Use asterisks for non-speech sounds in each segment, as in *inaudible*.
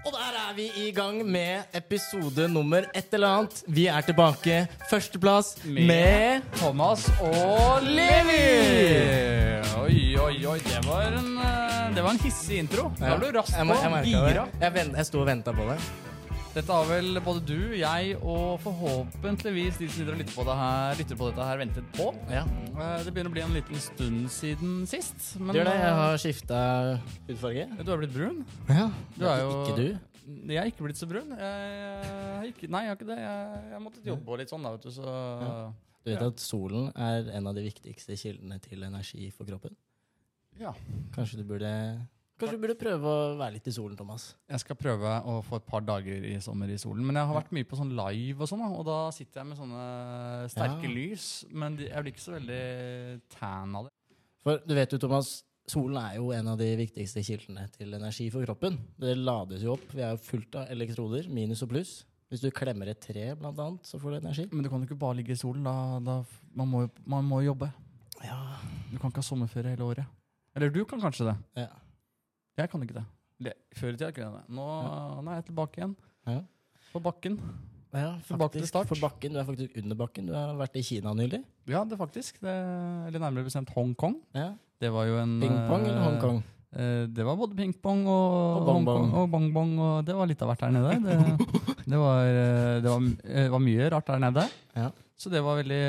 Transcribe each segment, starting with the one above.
Og der er vi i gang med episode nummer et eller annet. Vi er tilbake. Førsteplass med, Med Thomas og Levi! Oi, oi, oi. Det var en, eh, det var en hissig intro. Da er du raskt på. jeg, jeg. Gira. jeg, jeg sto og venta på det. Dette har vel både du, jeg og forhåpentligvis de som sitter og lytter på, det her, lytter på dette her, ventet på. Ja. Eh, Det begynner å bli en liten stund siden sist. Men gjør det. Jeg eh, har skifta hudfarge. du har blitt brun. Ja. Du er jo Ikke du. Jeg er ikke blitt så brun. Jeg, jeg, ikke, nei, jeg har ikke det. Jeg, jeg måttet jobbe og litt sånn, da, vet du, så Du vet Ja. at solen er en av de viktigste kildene til energi for kroppen? ja. Kanskje du burde Kanskje du burde prøve å være litt i solen, Thomas? Jeg skal prøve å få et par dager i sommer i solen. Men jeg har vært mye på sånn live og sånn, og da sitter jeg med sånne sterke Ja. lys. Men jeg blir ikke så veldig tan av det. For du vet jo, Thomas, solen er jo en av de viktigste kildene til energi for kroppen. Det lades jo opp. Vi er jo fullt av elektroder, minus og pluss. Hvis du klemmer et tre, blant annet, så får du energi. Men du kan jo ikke bare ligge i solen. Da, da, man, må, man må jobbe. Ja. Du kan ikke ha sommerferie hele året. Eller du kan kanskje det. ja. Jeg kan ikke det. Eller, Før i tida kunne jeg det. Nå, nå er jeg tilbake igjen. Ja. På bakken. Ja, faktisk. start. For bakken. Du er faktisk under bakken. Du har vært i Kina nylig. Ja, det faktisk. Det, eller nærmere bestemt Hongkong. Ja. Det var jo en Ping-pong eller Hongkong? Eh, det var både pingpong og, Og bong-bong. Og bong-bong, og det var litt av hvert der nede. Det, *laughs* det, var, eh, det var, eh, var mye rart der nede. Ja. Så det var veldig,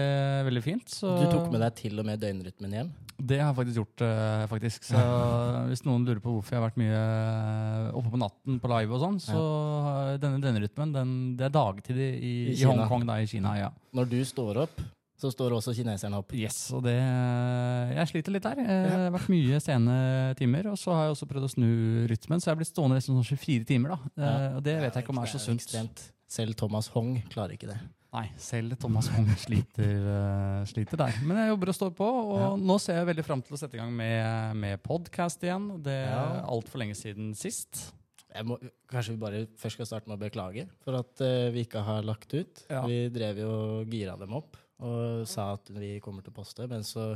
veldig fint. Så Du tok med deg til og med døgnrytmen hjem? Det har jeg faktisk gjort, eh, faktisk. Så *laughs* hvis noen lurer på hvorfor jeg har vært mye eh, oppe på natten på live og sånn, så har denne døgnrytmen, den, det er dagtid i, i, I Hongkong, da, i Kina, ja. Når du står opp, så står også kineserne opp. Yes, og det Jeg sliter litt der. Eh, Det har vært mye sene timer. Og så har jeg også prøvd å snu rytmen, så jeg har blitt stående sånn 24 timer. da. Eh, Ja. Og det vet jeg ikke om er så sunt. Selv Thomas Hong klarer ikke det. Nei, selv Thomas Hong sliter, uh, sliter der. Men jeg jobber og står på, og Ja. nå ser jeg veldig fram til å sette i gang med, med podkast igjen. Det er Ja. altfor lenge siden sist. Jeg må, kanskje vi bare først skal starte med å beklage for at uh, vi ikke har lagt ut. Ja. Vi drev jo og gira dem opp og sa at vi kommer til å poste, men så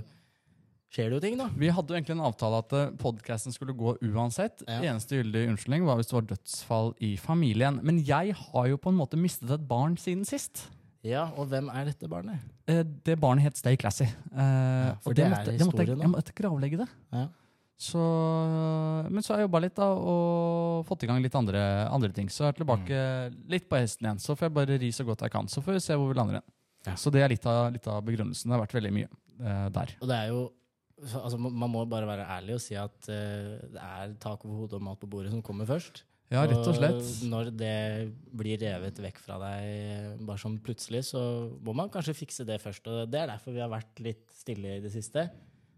skjer det jo ting, da. Vi hadde jo egentlig en avtale at podkasten skulle gå uansett. Ja. Eneste gyldige unnskyldning var hvis det var dødsfall i familien. Men jeg har jo på en måte mistet et barn siden sist. Ja, og hvem er dette barnet? Eh, Det barnet het Stay Classy. Eh, for og det er det måtte jeg, historien, da. jeg måtte gravlegge det. Ja. Så, men så har jeg jobba litt da, og fått i gang litt andre, andre ting. Så jeg er tilbake Mm. litt på hesten igjen. Så får jeg bare ri så godt jeg kan. Så får vi se hvor vi lander igjen. Ja. Så det er litt av, litt av begrunnelsen. Det har vært veldig mye eh, der. Og det er jo altså, man man må bare være ærlig og si at eh, det er tak over hodet og mat på bordet som kommer først. Ja, rett og slett. når det blir revet vekk fra deg bare sånn plutselig, så må man kanskje fikse det først. Og det er derfor vi har vært litt stille i det siste.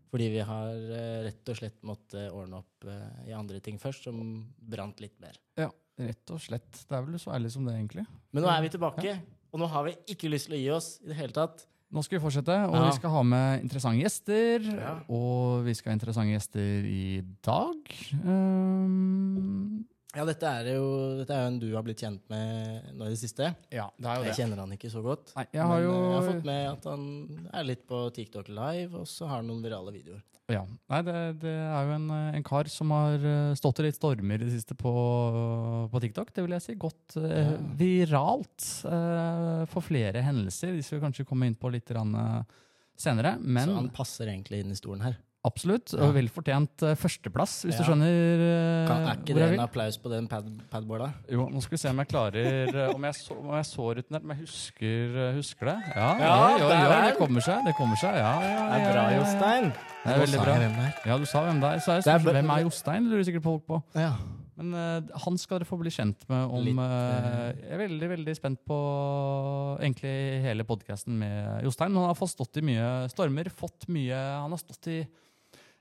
Fordi vi har eh, rett og slett måttet ordne opp eh, i andre ting først, som brant litt mer. Ja, rett og slett. Det er vel så ærlig som det, egentlig. Men nå er vi tilbake, og nå har vi ikke lyst til å gi oss i det hele tatt. Nå skal vi fortsette, og Ja. vi skal ha med interessante gjester. Ja. Og vi skal ha interessante gjester i dag. Um, Ja, dette er jo dette er en du har blitt kjent med nå i det siste. ja, det er jo Jeg det. kjenner han ikke så godt. Nei, jeg har men jo eh, jeg har fått med at han er litt på TikTok live, og så har han noen virale videoer. Ja. Nei, det, det er jo en, en kar som har eh, stått i litt stormer i det siste på, på TikTok. Det vil jeg si. Gått eh, viralt eh, for flere hendelser. De skal vi kanskje komme inn på litt eh, senere. Men Så han passer egentlig inn i stolen her. Absolutt. Ja. Og vel fortjent eh, førsteplass, hvis du skjønner eh, Kan, er ikke hvor det jeg en applaus på den pad, padboarda? Jo, nå skal vi se om jeg klarer eh, Om jeg så, om jeg så rutinert, men jeg husker, husker det. Ja, Ja, ja, ja det kommer seg. Det kommer seg, ja. ja, Det er bra, ja, ja. Jostein. Det er veldig bra. Ja, du sa hvem det er. Så er Det hvem er Jostein? lurer sikkert folk på. Ja. Men uh, han skal dere få bli kjent med om Litt, uh, Jeg er veldig veldig spent på egentlig hele podkasten med Jostein. Han har fått stått i mye stormer. fått mye, Han har stått i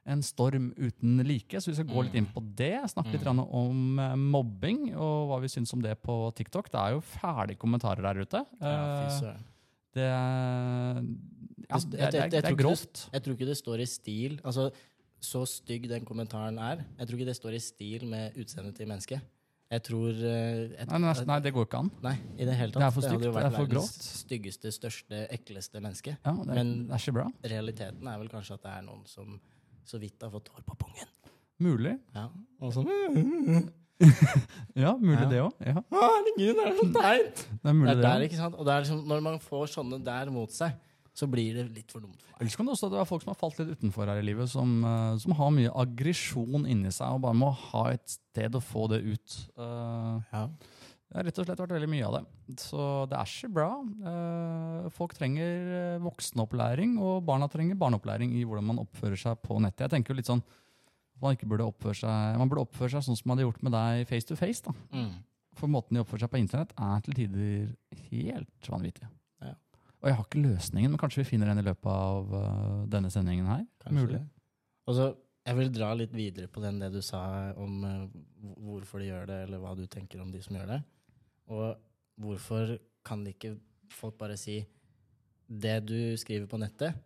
en storm uten like, så vi skal gå litt inn på det. Snakke litt Mm. om eh, mobbing og hva vi syns om det på TikTok. Det er jo ferdige kommentarer der ute. Ja, Eh, det, er- ja, Det- er- det, er tror ikke grovt. Jeg tror ikke det står i stil Altså, så stygg den kommentaren er, jeg tror ikke det står i stil med utseendet til mennesket. Jeg tror eh, jeg, Nei, nei, nei, det går ikke an. Nei, i det hele tatt. Det er for hadde jo stygt, vært det er for verdens styggeste, største, ekleste menneske. Ja, det, er, Men- det er ikke bra. Realiteten er vel kanskje at det er noen som så vidt har fått hår på pungen. Mulig. Ja. Og sånn *laughs* Ja, mulig Ja. det òg. Ja, Herregud, det er så teit! *laughs* det er mulig Det er det. der, ikke sant? Og det er liksom, når man får sånne der mot seg, så blir det litt for dumt for. Ellers kan det også være folk som har falt litt utenfor her i livet, som, eh, som har mye aggresjon inni seg og bare må ha et sted å få det ut. Uh, Ja. Det har rett og slett vært veldig mye av det. Så det er ikke bra. Eh, folk trenger eh, voksenopplæring, og barna trenger barneopplæring i hvordan man oppfører seg på nettet. Jeg tenker jo litt sånn man burde oppføre seg Man burde oppføre seg sånn som man hadde gjort med deg face to face. da. Mm. For måten de oppfører seg på internett, er til tider helt vanvittig. Ja. Og jeg har ikke løsningen, men kanskje vi finner den i løpet av øh, denne sendingen her. Kanskje Mulig. det. Og Jeg vil dra litt videre på den det du sa om eh, hvorfor de gjør det, eller hva du tenker om de som gjør det. Og hvorfor kan ikke folk bare si det du skriver på nettet,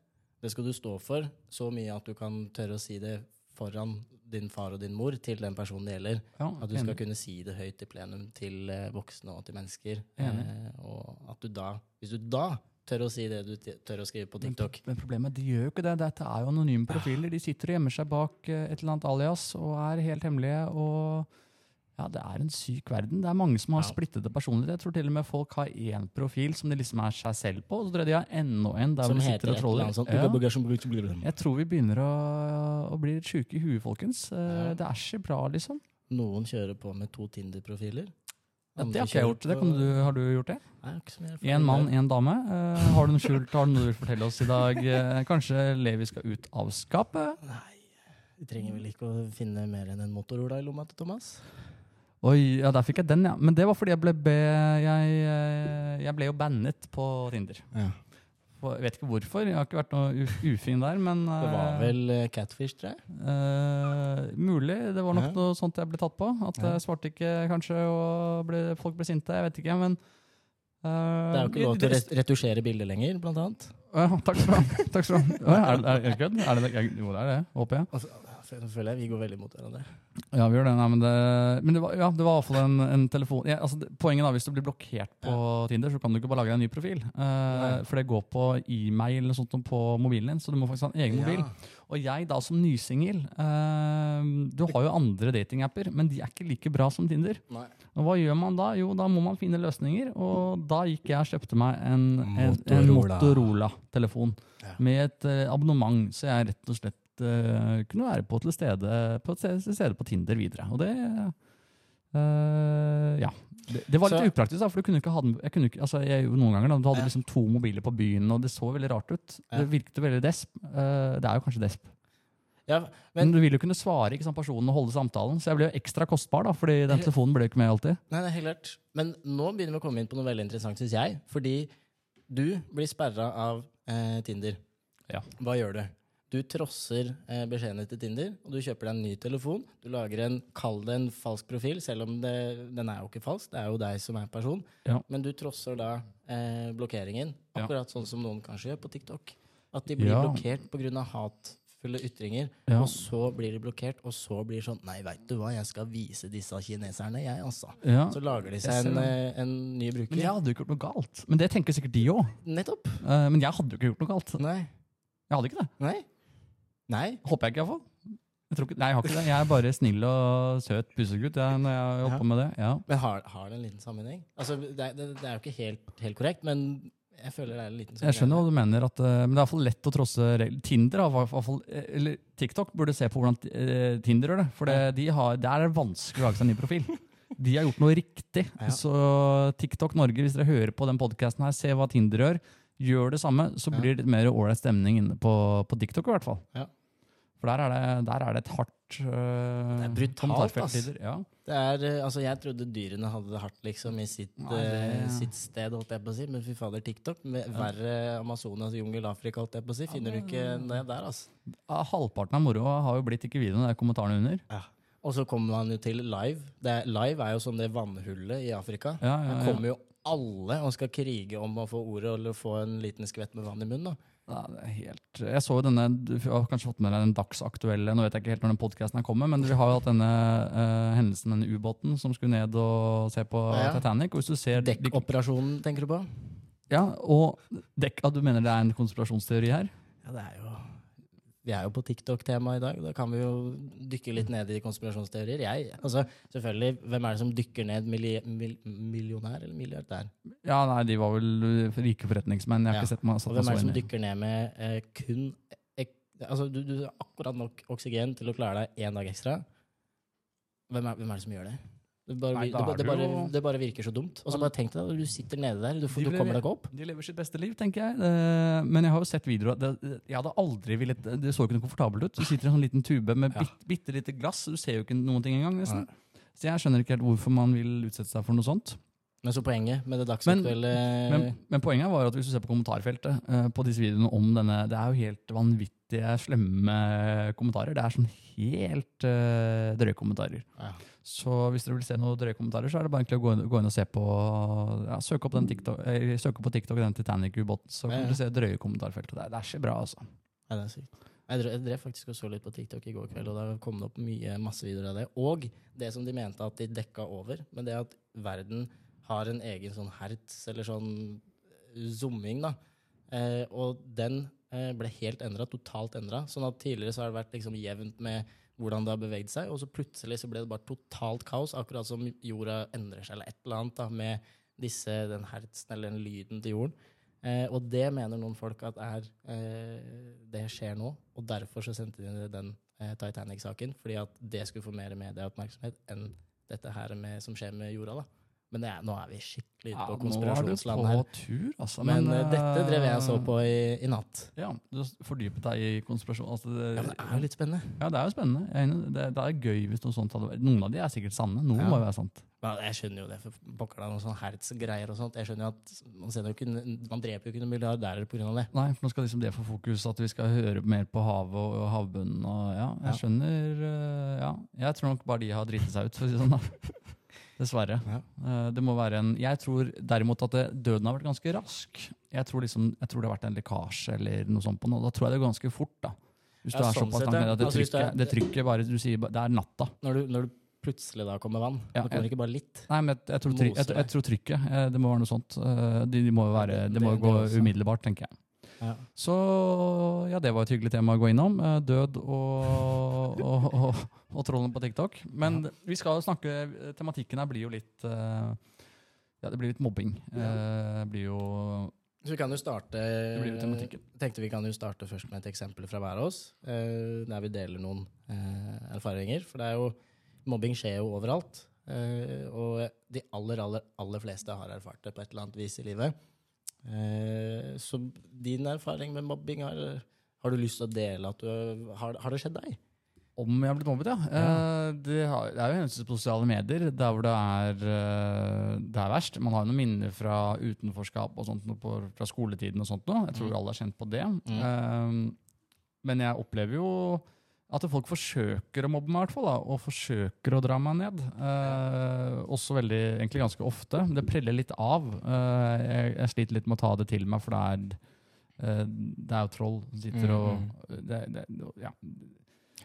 det skal du stå for så mye at du kan tørre å si det foran din far og din mor til den personen det gjelder. Ja, At du skal enig. kunne si det høyt i plenum til eh, voksne og til mennesker. Eh, og at du da, hvis du da tør å si det du tør å skrive på TikTok men problemet de gjør jo ikke det. Dette er jo anonyme profiler. De sitter og gjemmer seg bak eh, et eller annet alias og er helt hemmelige. og ja, Det er en syk verden. Det er mange som har Ja. splittede personligheter. Jeg tror til og med folk har én profil som de liksom er seg selv på, og så tror jeg de har enda en der som sitter og troller. Ja. Jeg tror vi begynner å, å bli litt sjuke i huet, folkens. Eh, Ja. Det er ikke bra, liksom. Noen kjører på med to Tinder-profiler. Ja, det har ikke jeg gjort. Det kan du, har du gjort det? Én mann, én dame. Uh, har du noe skjult? Har du noe du vil fortelle oss i dag? Uh, kanskje Levi skal ut av skapet? Nei, vi trenger vel ikke å finne mer enn en motorola i lomma til Thomas? Oi, ja, der fikk jeg den, ja. Men det var fordi jeg ble, be, jeg, eh, jeg ble jo bannet på Tinder. Ja. Jeg vet ikke hvorfor. Jeg har ikke vært noe ufin der, men Det var eh, vel eh, catfish, tror jeg. Uh, Mulig. Det var nok Ja. noe sånt jeg ble tatt på. At Ja. jeg svarte ikke, kanskje, og ble, folk ble sinte. Jeg vet ikke, men uh, Det er jo ikke lov til å retusjere bilder lenger, blant annet. Uh, takk skal du ha. Takk skal du ha. Er, er, er det kødd? Er? Jo, det er det. Håper jeg. Altså, så føler jeg vi går veldig mot hverandre. Ja, vi gjør det. Nei, men det, men det var, ja, det var i hvert fall en, en telefon ja, altså, Poenget da, Hvis du blir blokkert på Tinder, så kan du ikke bare lage deg en ny profil. Uh, for det går på e-mail eller sånt på mobilen din, så du må faktisk ha en egen mobil. Og jeg da som nysingel uh, Du har jo andre datingapper, men de er ikke like bra som Tinder. Nei. Og hva gjør man da? Jo, da må man finne løsninger. Og da gikk jeg og kjøpte meg en, en, Motorola. Motorola-telefon Ja. med et uh, abonnement, så jeg rett og slett eh, kunne være på til stede på, stede på Tinder videre. Og det uh, Ja. Det, det var litt Så- upraktisk, da, for du kunne ikke ha den jeg kunne ikke, altså jeg, Noen ganger da, du hadde liksom to mobiler på byen, og det så veldig rart ut. Det virkte veldig desp. Uh, det er jo kanskje desp. Ja, Men, men du vil jo kunne svare ikke sant, personen og holde samtalen, så jeg ble jo ekstra kostbar, da, fordi den telefonen ble jo ikke med alltid. Nei, det er helt klart. Men nå begynner vi å komme inn på noe veldig interessant, syns jeg. Fordi du blir sperra av eh, Tinder. Ja. Hva gjør du? Du trosser eh, beskjedene til Tinder, og du kjøper deg en ny telefon. Du lager en, kall det en falsk profil, selv om det, den er jo ikke falsk. Det er jo deg som er person. Ja. Men du trosser da eh, blokkeringen, Ja. akkurat sånn som noen kanskje gjør på TikTok. At de blir Ja. blokkert pga. hatfulle ytringer. Ja. Og så blir de blokkert, og så blir det sånn Nei, veit du hva, jeg skal vise disse kineserne, jeg, altså. Ja. Så lager de seg en, eh, en ny bruker. Men jeg hadde jo ikke gjort noe galt. Men det tenker sikkert de òg. Nettopp. men jeg hadde jo ikke gjort noe galt. Nei. Jeg hadde ikke det. Nei. Nei. Håper jeg ikke, iallfall. Jeg tror ikke, nei, jeg har ikke det. Jeg er bare snill og søt pussegutt jeg, når jeg Ja. med det. Ja. Men har, har det en liten sammenheng? Altså, det, er- det, det er jo ikke helt, helt korrekt, men jeg føler det er en liten sammenheng. Jeg skjønner hva du mener, at, eh, men det er i hvert fall lett å trosse regler. Tinder fall, eh, eller TikTok burde se på hvordan eh, Tinder gjør det. For det, de har, der er det vanskelig å lage seg en ny profil. De har gjort noe riktig. Ja. Så TikTok Norge, hvis dere hører på den podkasten her, se hva Tinder gjør. Gjør det samme, så blir det litt mer ålreit stemning inne på, på TikTok i hvert fall. Ja. For der er det, der er det et hardt uh, Det er brutalt, ass. Ja. Det er, eh, altså, jeg trodde dyrene hadde det hardt liksom, i sitt, Nei, det- eh, sitt sted, holdt jeg på å si. Men fy fader, TikTok, med verre Amazonas jungel Afrika, holdt jeg på å si, finner du ikke ned der. altså. Halvparten av moroa har jo blitt ikke videoen, det er kommentarene under. Og så kommer man jo til live. Det er, live er jo som det vannhullet i Afrika. Ja, ja, ja. ja. kommer jo alle og skal krige om å få ordet eller få en liten skvett med vann i munnen. da. Ja, det er helt... Jeg så jo denne, du har kanskje fått med deg den dagsaktuelle, nå vet jeg ikke helt når den podcasten her kommer, men vi har jo hatt denne uh, hendelsen, denne ubåten som skulle ned og se på Ja. Titanic, og hvis du ser... Dekkoperasjonen, tenker du på? Ja, og dekk, ja, du mener det er en konspirasjonsteori her? Ja, det er jo vi er jo på TikTok-tema i dag. Da kan vi jo dykke litt ned i konspirasjonsteorier. Jeg, altså, selvfølgelig, Hvem er det som dykker ned? Milli, mil, millionær eller milliardær? Ja, nei, de var vel uh, rike forretningsmenn. Jeg har Ja. ikke sett meg satt Og hvem er det som dykker ned med eh, kun ek, altså, du, du har akkurat nok oksygen til å klare deg én dag ekstra? Hvem er, hvem er det som gjør det? Det bare, Nei, det, da er det, det bare, jo- det bare virker så dumt. Og så bare tenk deg, du sitter nede der, du, får, du kommer deg ikke opp. De lever sitt beste liv, tenker jeg. Eh, Men jeg har jo sett videoer. Det, jeg hadde aldri villet Det så ikke noe komfortabelt ut. Du sitter i en sånn liten tube med Ja. bitte lite glass. Du ser jo ikke noen ting engang, nesten. Så jeg skjønner ikke helt hvorfor man vil utsette seg for noe sånt. Men så poenget med det dagsaktuelle Men, men poenget var at hvis du ser på kommentarfeltet uh, på disse videoene om denne Det er jo helt vanvittige, slemme kommentarer. Det er sånn helt uh, drøye kommentarer. ja. Så hvis dere vil se noen drøye kommentarer, så er det bare egentlig å gå inn, gå inn og se på ja, søke, opp den TikTok, eh, søke på TikTok den Titanic-ubåten, så kan ja. du se drøye kommentarfeltet. Det er, det er ikke bra, altså. Ja, det er sykt. Jeg drev, jeg drev faktisk og så litt på TikTok i går kveld, og da kom det opp mye masse videoer av det. Og det som de mente at de dekka over, men det at verden har en egen sånn hertz, eller sånn zooming, da. Eh, og den eh, ble helt endra, totalt endra. Sånn at tidligere så har det vært liksom jevnt med hvordan det har beveget seg, og så plutselig så ble det bare totalt kaos, akkurat som jorda endrer seg, eller et eller annet da, med disse, den hertzen eller den lyden til jorden. Eh, og det mener noen folk at er eh, Det skjer nå, og derfor så sendte de den eh, Titanic-saken. Fordi at det skulle få mer medieoppmerksomhet enn dette her med, som skjer med jorda. da. Men er, nå er vi skikkelig ute Ja, på nå er du konspirasjonsland på her. tur, altså. Men, eh, dette drev jeg så eh, på i, i natt. Ja, du fordypet deg i konspirasjon. Altså det, Ja, men det er jo litt spennende. ja, det er jo spennende. Det, det er gøy hvis noe sånt hadde vært Noen av de er sikkert sanne. Noen Ja. må jo være sant. Men jeg skjønner jo det, for pokker noen sånne hertz-greier og sånt. Jeg skjønner jo at Man, ser jo ikke, man dreper jo ikke noen milliardærer pga. det. Nei, for nå skal liksom det få fokus, at vi skal høre mer på havet og, og havbunnen. Og, ja, jeg Ja. skjønner eh, Ja. Jeg tror nok bare de har driti seg ut, for å si det sånn. da. Dessverre. Ja. Eh, det må være en Jeg tror derimot at det, døden har vært ganske rask. Jeg tror, liksom, jeg tror det har vært en lekkasje eller noe sånt på noe. Da tror jeg det går ganske fort, da. Hvis du Ja, er sånn såpass langt at det Altså, hvis trykket, du er- det trykket bare Du sier Det er natta. Når du, når du plutselig da kommer vann, Ja, det kommer ikke bare litt. Nei, men jeg, jeg, tror, tryk, jeg, jeg tror trykket. eh, Det må være noe sånt. Eh, De, de må jo være, Det- det må jo det- gå det umiddelbart, tenker jeg. Ja. Så ja, det var et hyggelig tema å gå innom. Eh, Død og, *laughs* og, og, og trollene på TikTok. Men vi skal snakke Tematikken her blir jo litt eh, Ja, det blir litt mobbing. Ja. blir jo Så vi kan jo starte tenkte vi kan jo starte først med et eksempel fra hver av oss, eh, der vi deler noen eh, erfaringer. For det er jo Mobbing skjer jo overalt. eh, og de aller, aller, aller fleste har erfart det på et eller annet vis i livet. Eh, så din erfaring med mobbing, har, har du lyst til å dele du har, har det skjedd deg? Om jeg har blitt mobbet, ja. ja. det, har, det er jo hendelser på sosiale medier der hvor det er, eh, det er verst. Man har jo noen minner fra utenforskap og sånt, på, fra skoletiden og sånt. Noe. Jeg tror Mm. alle har kjent på det. Mm. Eh, men jeg opplever jo at folk forsøker å mobbe meg, hvert fall. Da, og forsøker å dra meg ned. Eh, også veldig, egentlig ganske ofte. Det preller litt av. Eh, jeg, jeg sliter litt med å ta det til meg, for det er, eh, det er jo troll som sitter og Mm, det, det, ja,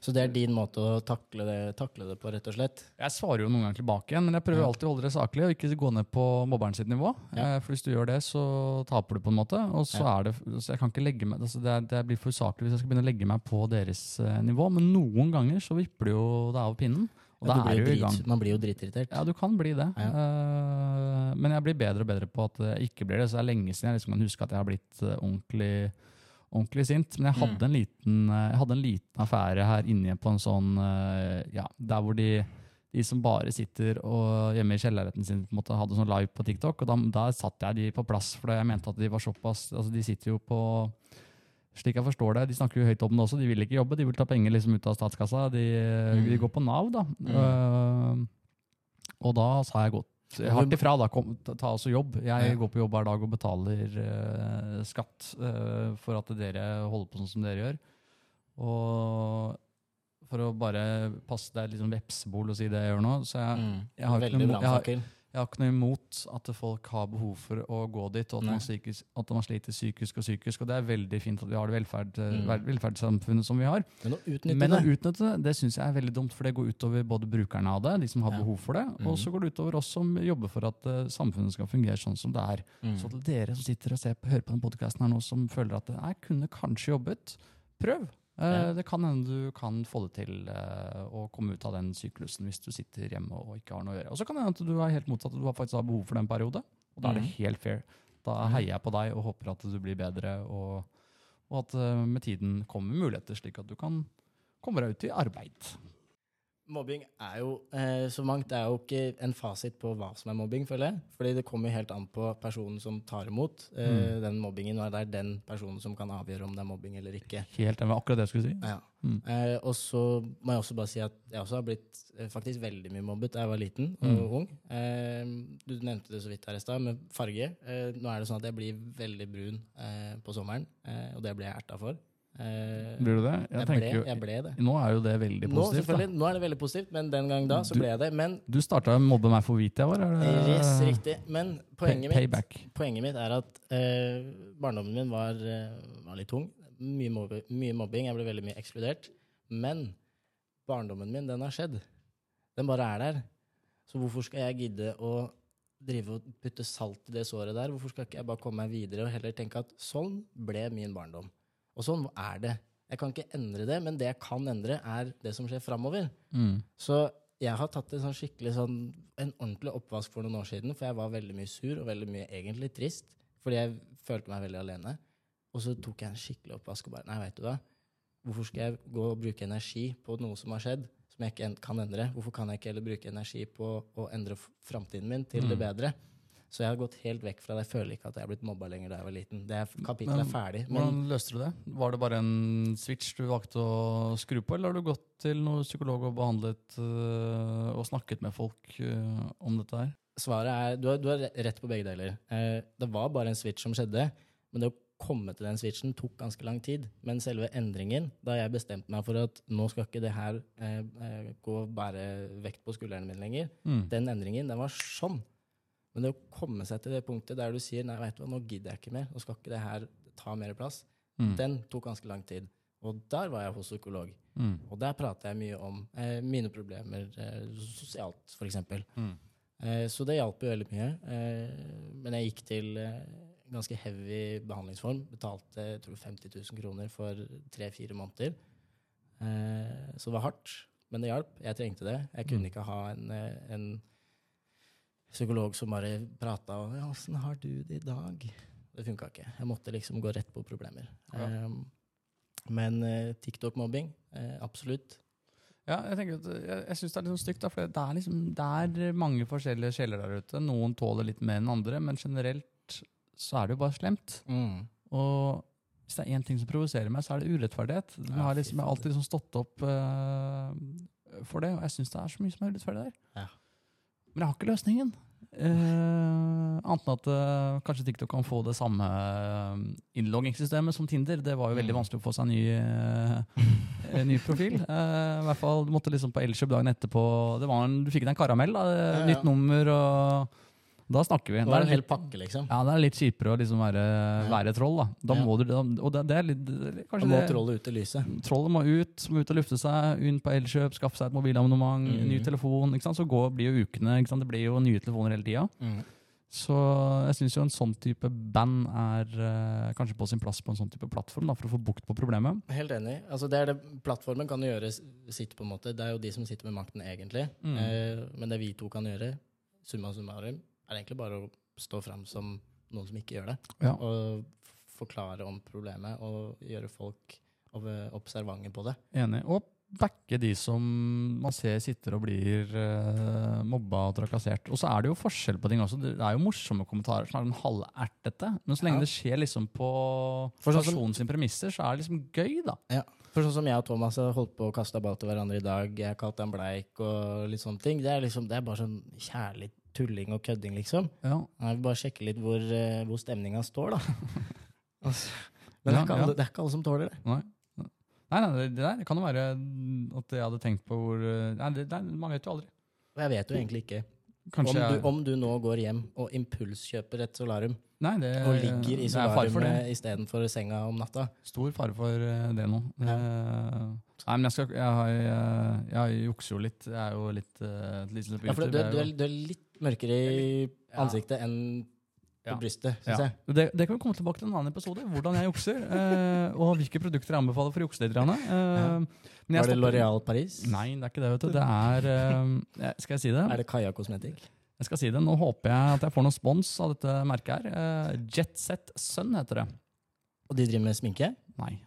Så det er din måte å takle det, takle det på, rett og slett? Jeg svarer jo noen ganger tilbake igjen, men jeg prøver Ja. alltid å holde det saklig og ikke gå ned på mobberen sitt nivå. Ja. Eh, For hvis du gjør det, så taper du på en måte. Og så Ja. er det, så jeg kan ikke legge meg, altså det, det blir for usaklig hvis jeg skal begynne å legge meg på deres eh, nivå. Men noen ganger så vipper det jo det av pinnen, og Ja, da er du i gang. Man blir jo dritirritert. Ja, du kan bli det. Ja. ja. men jeg blir bedre og bedre på at jeg ikke blir det. Så det er lenge siden jeg liksom kan huske at jeg har blitt eh, ordentlig, ordentlig sint. Men jeg hadde, Mm. en liten, eh, jeg hadde en liten affære her inne på en sånn eh, Ja, der hvor de, de som bare sitter og hjemme i kjellerleiligheten sin, på en måte hadde sånn live på TikTok. Og da, da satte jeg de på plass, for jeg mente at de var såpass Altså, de sitter jo på slik jeg forstår det, De snakker jo høyt om det også. De vil ikke jobbe, de vil ta penger liksom ut av statskassa. De, de Mm. går på Nav, da. Mm. Uh, og da sa jeg godt hardt ifra. da, kom, ta, ta også jobb. Jeg Ja. går på jobb hver dag og betaler uh, skatt uh, for at dere holder på sånn som dere gjør. Og for å bare passe det er litt sånn vepsebol å si det jeg gjør nå. Så jeg, Mm. jeg har ikke noe- jeg har- brannfakkel. Jeg har ikke noe imot at folk har behov for å gå dit, og at, man, psykisk, at man sliter psykisk og psykisk. Og det er veldig fint at vi har det velferd, Mm. velferdssamfunnet som vi har. Men å utnytte Men å det utnytte det, det syns jeg er veldig dumt, for det går utover både brukerne av det, de som har Ja. behov for det, og Mhm. så går det utover oss som jobber for at uh, samfunnet skal fungere sånn som det er. mm. Så til dere som sitter og ser på, hører på den podkasten her nå, som føler at jeg kunne kanskje jobbet, prøv. Eh, Ja. Det kan hende du kan få det til eh, å komme ut av den syklusen hvis du sitter hjemme og ikke har noe å gjøre. Og så kan det hende at du er helt motsatt, at du har faktisk har behov for den periode. Og da er det Mhm. helt fair. Da Mhm. heier jeg på deg og håper at du blir bedre, og, og at eh, med tiden kommer muligheter slik at du kan komme deg ut i arbeid. Mobbing er jo eh, så mangt. Det er jo ikke en fasit på hva som er mobbing, føler jeg. Fordi det kommer helt an på personen som tar imot eh, Mm. den mobbingen, og det er den personen som kan avgjøre om det er mobbing eller ikke. Helt med akkurat det jeg skulle si. Ja. Mm. Eh, og så må jeg også bare si at jeg også har blitt eh, faktisk veldig mye mobbet da jeg var liten og Mm. ung. Eh, du nevnte det så vidt her i stad, med farge. Eh, nå er det sånn at jeg blir veldig brun eh, på sommeren, eh, og det ble jeg erta for. Eh, Blir du det? jeg, ble, jo- jeg ble det. Nå er jo det veldig Nå, positivt. da. nå er det veldig positivt, men den gang da så ble jeg det. Men Du starta mobbe meg for hvit jeg var? Det, yes, riktig. Men poenget mitt, poenget mitt er at eh, barndommen min var, eh, var litt tung. Mye, mobbe, mye mobbing. Jeg ble veldig mye ekskludert. Men barndommen min, den har skjedd. Den bare er der. Så hvorfor skal jeg gidde å drive og putte salt i det såret der? Hvorfor skal ikke jeg bare komme meg videre og heller tenke at sånn ble min barndom? Og sånn er det. Jeg kan ikke endre det, men det jeg kan endre, er det som skjer framover. Mm. Så jeg har tatt en sånn sånn, en ordentlig oppvask for noen år siden, for jeg var veldig mye sur og veldig mye egentlig trist, fordi jeg følte meg veldig alene. Og så tok jeg en skikkelig oppvask og bare Nei, vet du hva? Hvorfor skal jeg gå og bruke energi på noe som har skjedd, som jeg ikke kan endre? Hvorfor kan jeg ikke heller bruke energi på å endre framtiden min til det Mm. bedre? Så jeg har gått helt vekk fra det. Jeg føler ikke at jeg har blitt mobba lenger da jeg var liten. Det er, kapittelet er ferdig. Men Hvordan løste du det? Var det bare en switch du valgte å skru på, eller har du gått til noen psykolog og behandlet øh, og snakket med folk øh, om dette her? Svaret er du har, du har rett på begge deler. Eh, det var bare en switch som skjedde, men det å komme til den switchen tok ganske lang tid. Men selve endringen, da jeg bestemte meg for at nå skal ikke det her eh, eh, gå og bære vekt på skuldrene mine lenger, Mm. den endringen, den var sånn. Men det å komme seg til det punktet der du sier nei, vet du hva, nå gidder jeg ikke mer, nå skal ikke det her ta mer plass, Mm. den tok ganske lang tid. Og der var jeg hos psykolog. Mm. Og der prata jeg mye om eh, mine problemer eh, sosialt, eksempel. Mm. Eh, Så det hjalp jo veldig mye. Eh, Men jeg gikk til eh, ganske heavy behandlingsform. Betalte jeg tror 50 000 kroner for tre-fire måneder. Eh, Så det var hardt, men det hjalp. Jeg trengte det. Jeg kunne Mm. ikke ha en, eh, en psykolog som bare prata og ja, 'Åssen har du det i dag?' Det funka ikke. Jeg måtte liksom gå rett på problemer. Ja. Um, Men uh, TikTok-mobbing, uh, absolutt. Ja, jeg tenker at jeg, jeg syns det er litt sånn stygt, da, for det er, liksom, det er mange forskjellige sjeler der ute. Noen tåler litt mer enn andre, men generelt så er det jo bare slemt. Mm. Og hvis det er én ting som provoserer meg, så er det urettferdighet. Jeg har, liksom, jeg har alltid liksom stått opp uh, for det, og jeg syns det er så mye som er urettferdig der. Ja. Men jeg har ikke løsningen. Uh, annet enn at uh, kanskje TikTok kan få det samme uh, innloggingssystemet som Tinder. Det var jo veldig Mm. vanskelig å få seg ny, uh, ny profil. Uh, *laughs* I hvert fall, Du måtte liksom på Elkjøp dagen etterpå det var en, Du fikk deg en karamell. Da, eh. Nytt nummer, og da snakker vi. Det Da er er en hel pakke, liksom. ja, det er litt kjipere å liksom være, være troll, da. Da må du, og det, det er litt det- Da må det trollet ut i lyset. Trollet må ut, må ut og lufte seg, inn på Elkjøp, skaffe seg et mobilabonnement, mm. ny telefon. ikke sant? Så går, blir jo ukene ikke sant? Det blir jo nye telefoner hele tida. Så jeg syns jo en sånn type band er uh, kanskje på sin plass på en sånn type plattform, da, for å få bukt på problemet. Helt enig. Altså, det er det, plattformen kan jo gjøre sitt, på en måte. Det er jo de som sitter med makten, egentlig. Mm. Uh, men det vi to kan gjøre, summa summarum, er det egentlig bare å stå fram som noen som ikke gjør det. Ja. Og forklare om problemet og gjøre folk ob- observante på det. Enig. Og backe de som man ser sitter og blir uh, mobba og trakassert. Og så er det jo forskjell på ting også. Det er jo morsomme kommentarer som er den halvertete. Men så lenge Ja. det skjer liksom på sånn som- personen sin premisser, så er det liksom gøy, da. Ja. For sånn som jeg og Thomas har holdt på å kaste ball til hverandre i dag, jeg har kalt han bleik og litt sånne ting, det er, liksom, det er bare sånn kjærlig tulling og kødding, liksom. Ja. Jeg vil bare sjekke litt hvor, eh, hvor stemninga står, da. *laughs* Altså, Men det er, ikke alle, det er ikke alle som tåler det. Nei. Nei, nei, det, der det kan jo være at jeg hadde tenkt på hvor eh, Nei, det, det, man vet jo aldri. Og jeg vet jo egentlig ikke om du, jeg, om du nå går hjem og impulskjøper et solarium Nei, det, og ligger i solariumet istedenfor senga om natta. Stor fare for eh, det nå. Ja. Uh, nei, men jeg, skal, jeg, har, jeg, jeg jukser jo litt. Jeg er jo litt uh, litt på Ja, for du, du, er, du er litt mørkere i Ja. ansiktet enn på Ja. brystet, syns Ja. jeg. Det, det kan vi komme tilbake til en annen episode. Hvordan jeg jukser. *laughs* eh, og hvilke produkter jeg anbefaler for å jukse Eh, Ja. Var det L'Oreal Paris? Nei, det er ikke det. vet du. Det er eh, Skal jeg si det? Er det Kaja Kosmetikk? Jeg skal si det. Nå håper jeg at jeg får noen spons av dette merket her. Eh, Jetset Sun heter det. Og de driver med sminke? Nei.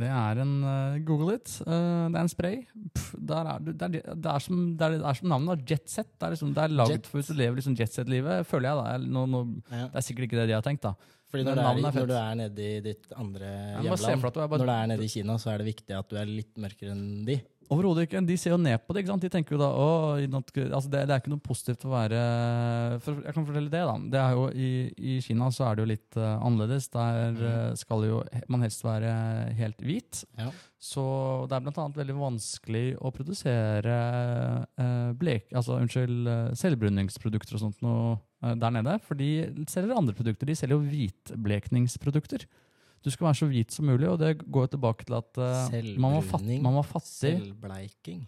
Det er en uh, Google it. Uh, det er en spray. Pff, er du, det, er, det, er som, det, er, som navnet. da. Jetset. Det er, liksom, det er laget Jet. for hvis du lever liksom jetset-livet, føler jeg. da. Nå, nå, Ja. det er sikkert ikke det de har tenkt. da. Fordi Når, når, du, er når du er nede i ditt andre hjemland, når du er nede i Kina, så er det viktig at du er litt mørkere enn de. Overhodet ikke. De ser jo ned på det. ikke sant? De tenker jo da å, altså det, det er ikke noe positivt å være for Jeg kan fortelle det, da. Det er jo I, i Kina så er det jo litt uh, annerledes. Der eh, skal jo man helst være helt hvit. Ja. Så det er annet veldig vanskelig å produsere uh, blek, altså, unnskyld, selvbruningsprodukter og sånt noe der nede. For de selger andre produkter. De selger jo hvitblekningsprodukter. Du skal være så hvit som mulig, og det går tilbake til at uh, man, var fattig, man var fattig. Selvbleiking.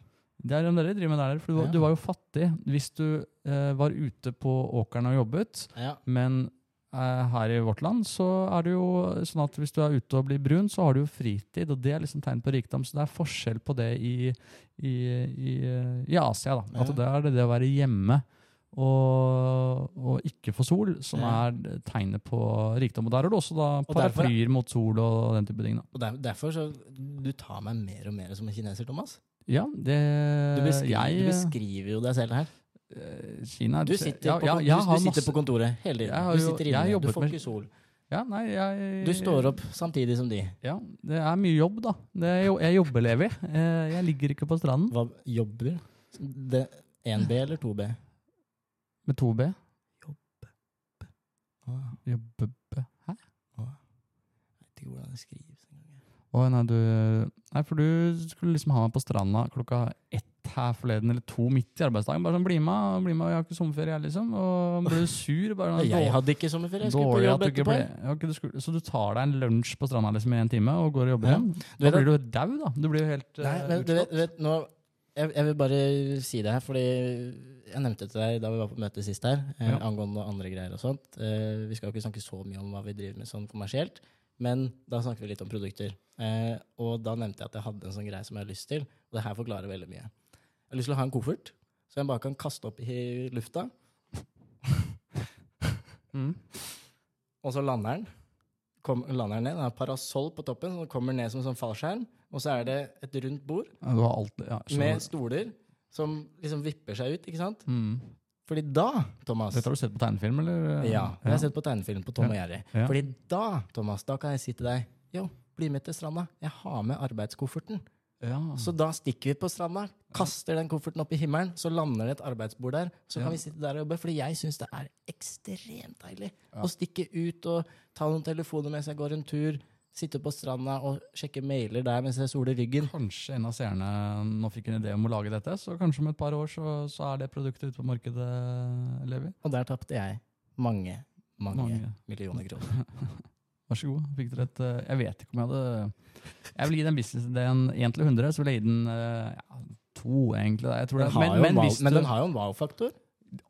Det er det dere driver med der, for du, Ja. du var jo fattig hvis du uh, var ute på åkeren og jobbet, Ja. men uh, her i vårt land så er det jo sånn at hvis du er ute og blir brun, så har du jo fritid, og det er liksom tegn på rikdom, så det er forskjell på det i, i, i, i Asia, da. At Ja. det er det, det å være hjemme og, og ikke få sol, som er tegnet på rikdom. Og der har du også da er- paraplyer mot sol og den type ting. Da. Og der, derfor så Du tar meg mer og mer som en kineser, Thomas. Ja, det Du beskriver, jeg, du beskriver jo deg selv her. eh, Kina Du sitter, ja, på, ja, du, du masse, sitter på kontoret hele tiden. Jeg har Du sitter inne, du får ikke sol. Ja, nei, jeg Du står opp samtidig som de. Ja, det er mye jobb, da. Det er jeg jobber, Levi. Eh, Jeg ligger ikke på stranden Hva jobber? Det, 1B eller 2B? Med to B. Ah, Jobbe... Hæ? ah. Jeg vet ikke hvordan det skrives engang. Oh, nei, du Nei, for du skulle liksom ha meg på stranda klokka ett her forleden, eller to midt i arbeidsdagen. Bare sånn, bli med, bli med, jeg har ikke sommerferie, jeg, liksom. Og ble du sur? Bare sånn, Jeg hadde ikke sommerferie, jeg skulle på jobb etterpå. ja, du skulle, Så du tar deg en lunsj på stranda liksom i en time og går og jobber Ja. igjen? Da blir du daud, da. Du blir jo helt Nei, eh, men du vet, du vet nå, jeg, jeg vil bare si det her, fordi jeg nevnte det til deg da vi var på møte sist her, eh, Ja. angående andre greier og sånt. Eh, vi skal jo ikke snakke så mye om hva vi driver med sånn kommersielt, men da snakker vi litt om produkter. Eh, og da nevnte jeg at jeg hadde en sånn greie som jeg har lyst til, og det her forklarer veldig mye. Jeg har lyst til å ha en koffert, så jeg bare kan kaste opp i lufta, Mm. og så lander den. Kom, lander den ned, den har parasoll på toppen, og kommer ned som en sånn fallskjerm, og så er det et rundt bord alt ja, med stoler som liksom vipper seg ut, ikke sant? mm. Fordi da, Thomas Dette har du sett på tegnefilm, eller? Ja, jeg har sett på tegnefilm på Tom og Jerry. Ja. Fordi da, Thomas, da kan jeg si til deg Yo, bli med til stranda. Jeg har med arbeidskofferten. Ja. Så da stikker vi på stranda, kaster den kofferten opp i himmelen, så lander det et arbeidsbord der. Så Ja. kan vi sitte der og jobbe, fordi jeg syns det er ekstremt deilig Ja. å stikke ut og ta noen telefoner mens jeg går en tur, sitte på stranda og sjekke mailer der mens jeg soler ryggen. Kanskje en av seerne nå fikk en idé om å lage dette, så kanskje om et par år så, så er det produktet ute på markedet, Levi. Og der tapte jeg mange, mange, Mange. millioner kroner. *laughs* Vær så god. Fikk dere et eh, Jeg vet ikke om jeg hadde Jeg vil gi den businessideen 1 til 100, så vil jeg gi den eh, ja, to, egentlig. Jeg men, jo men, wow, men den har jo en wow-faktor.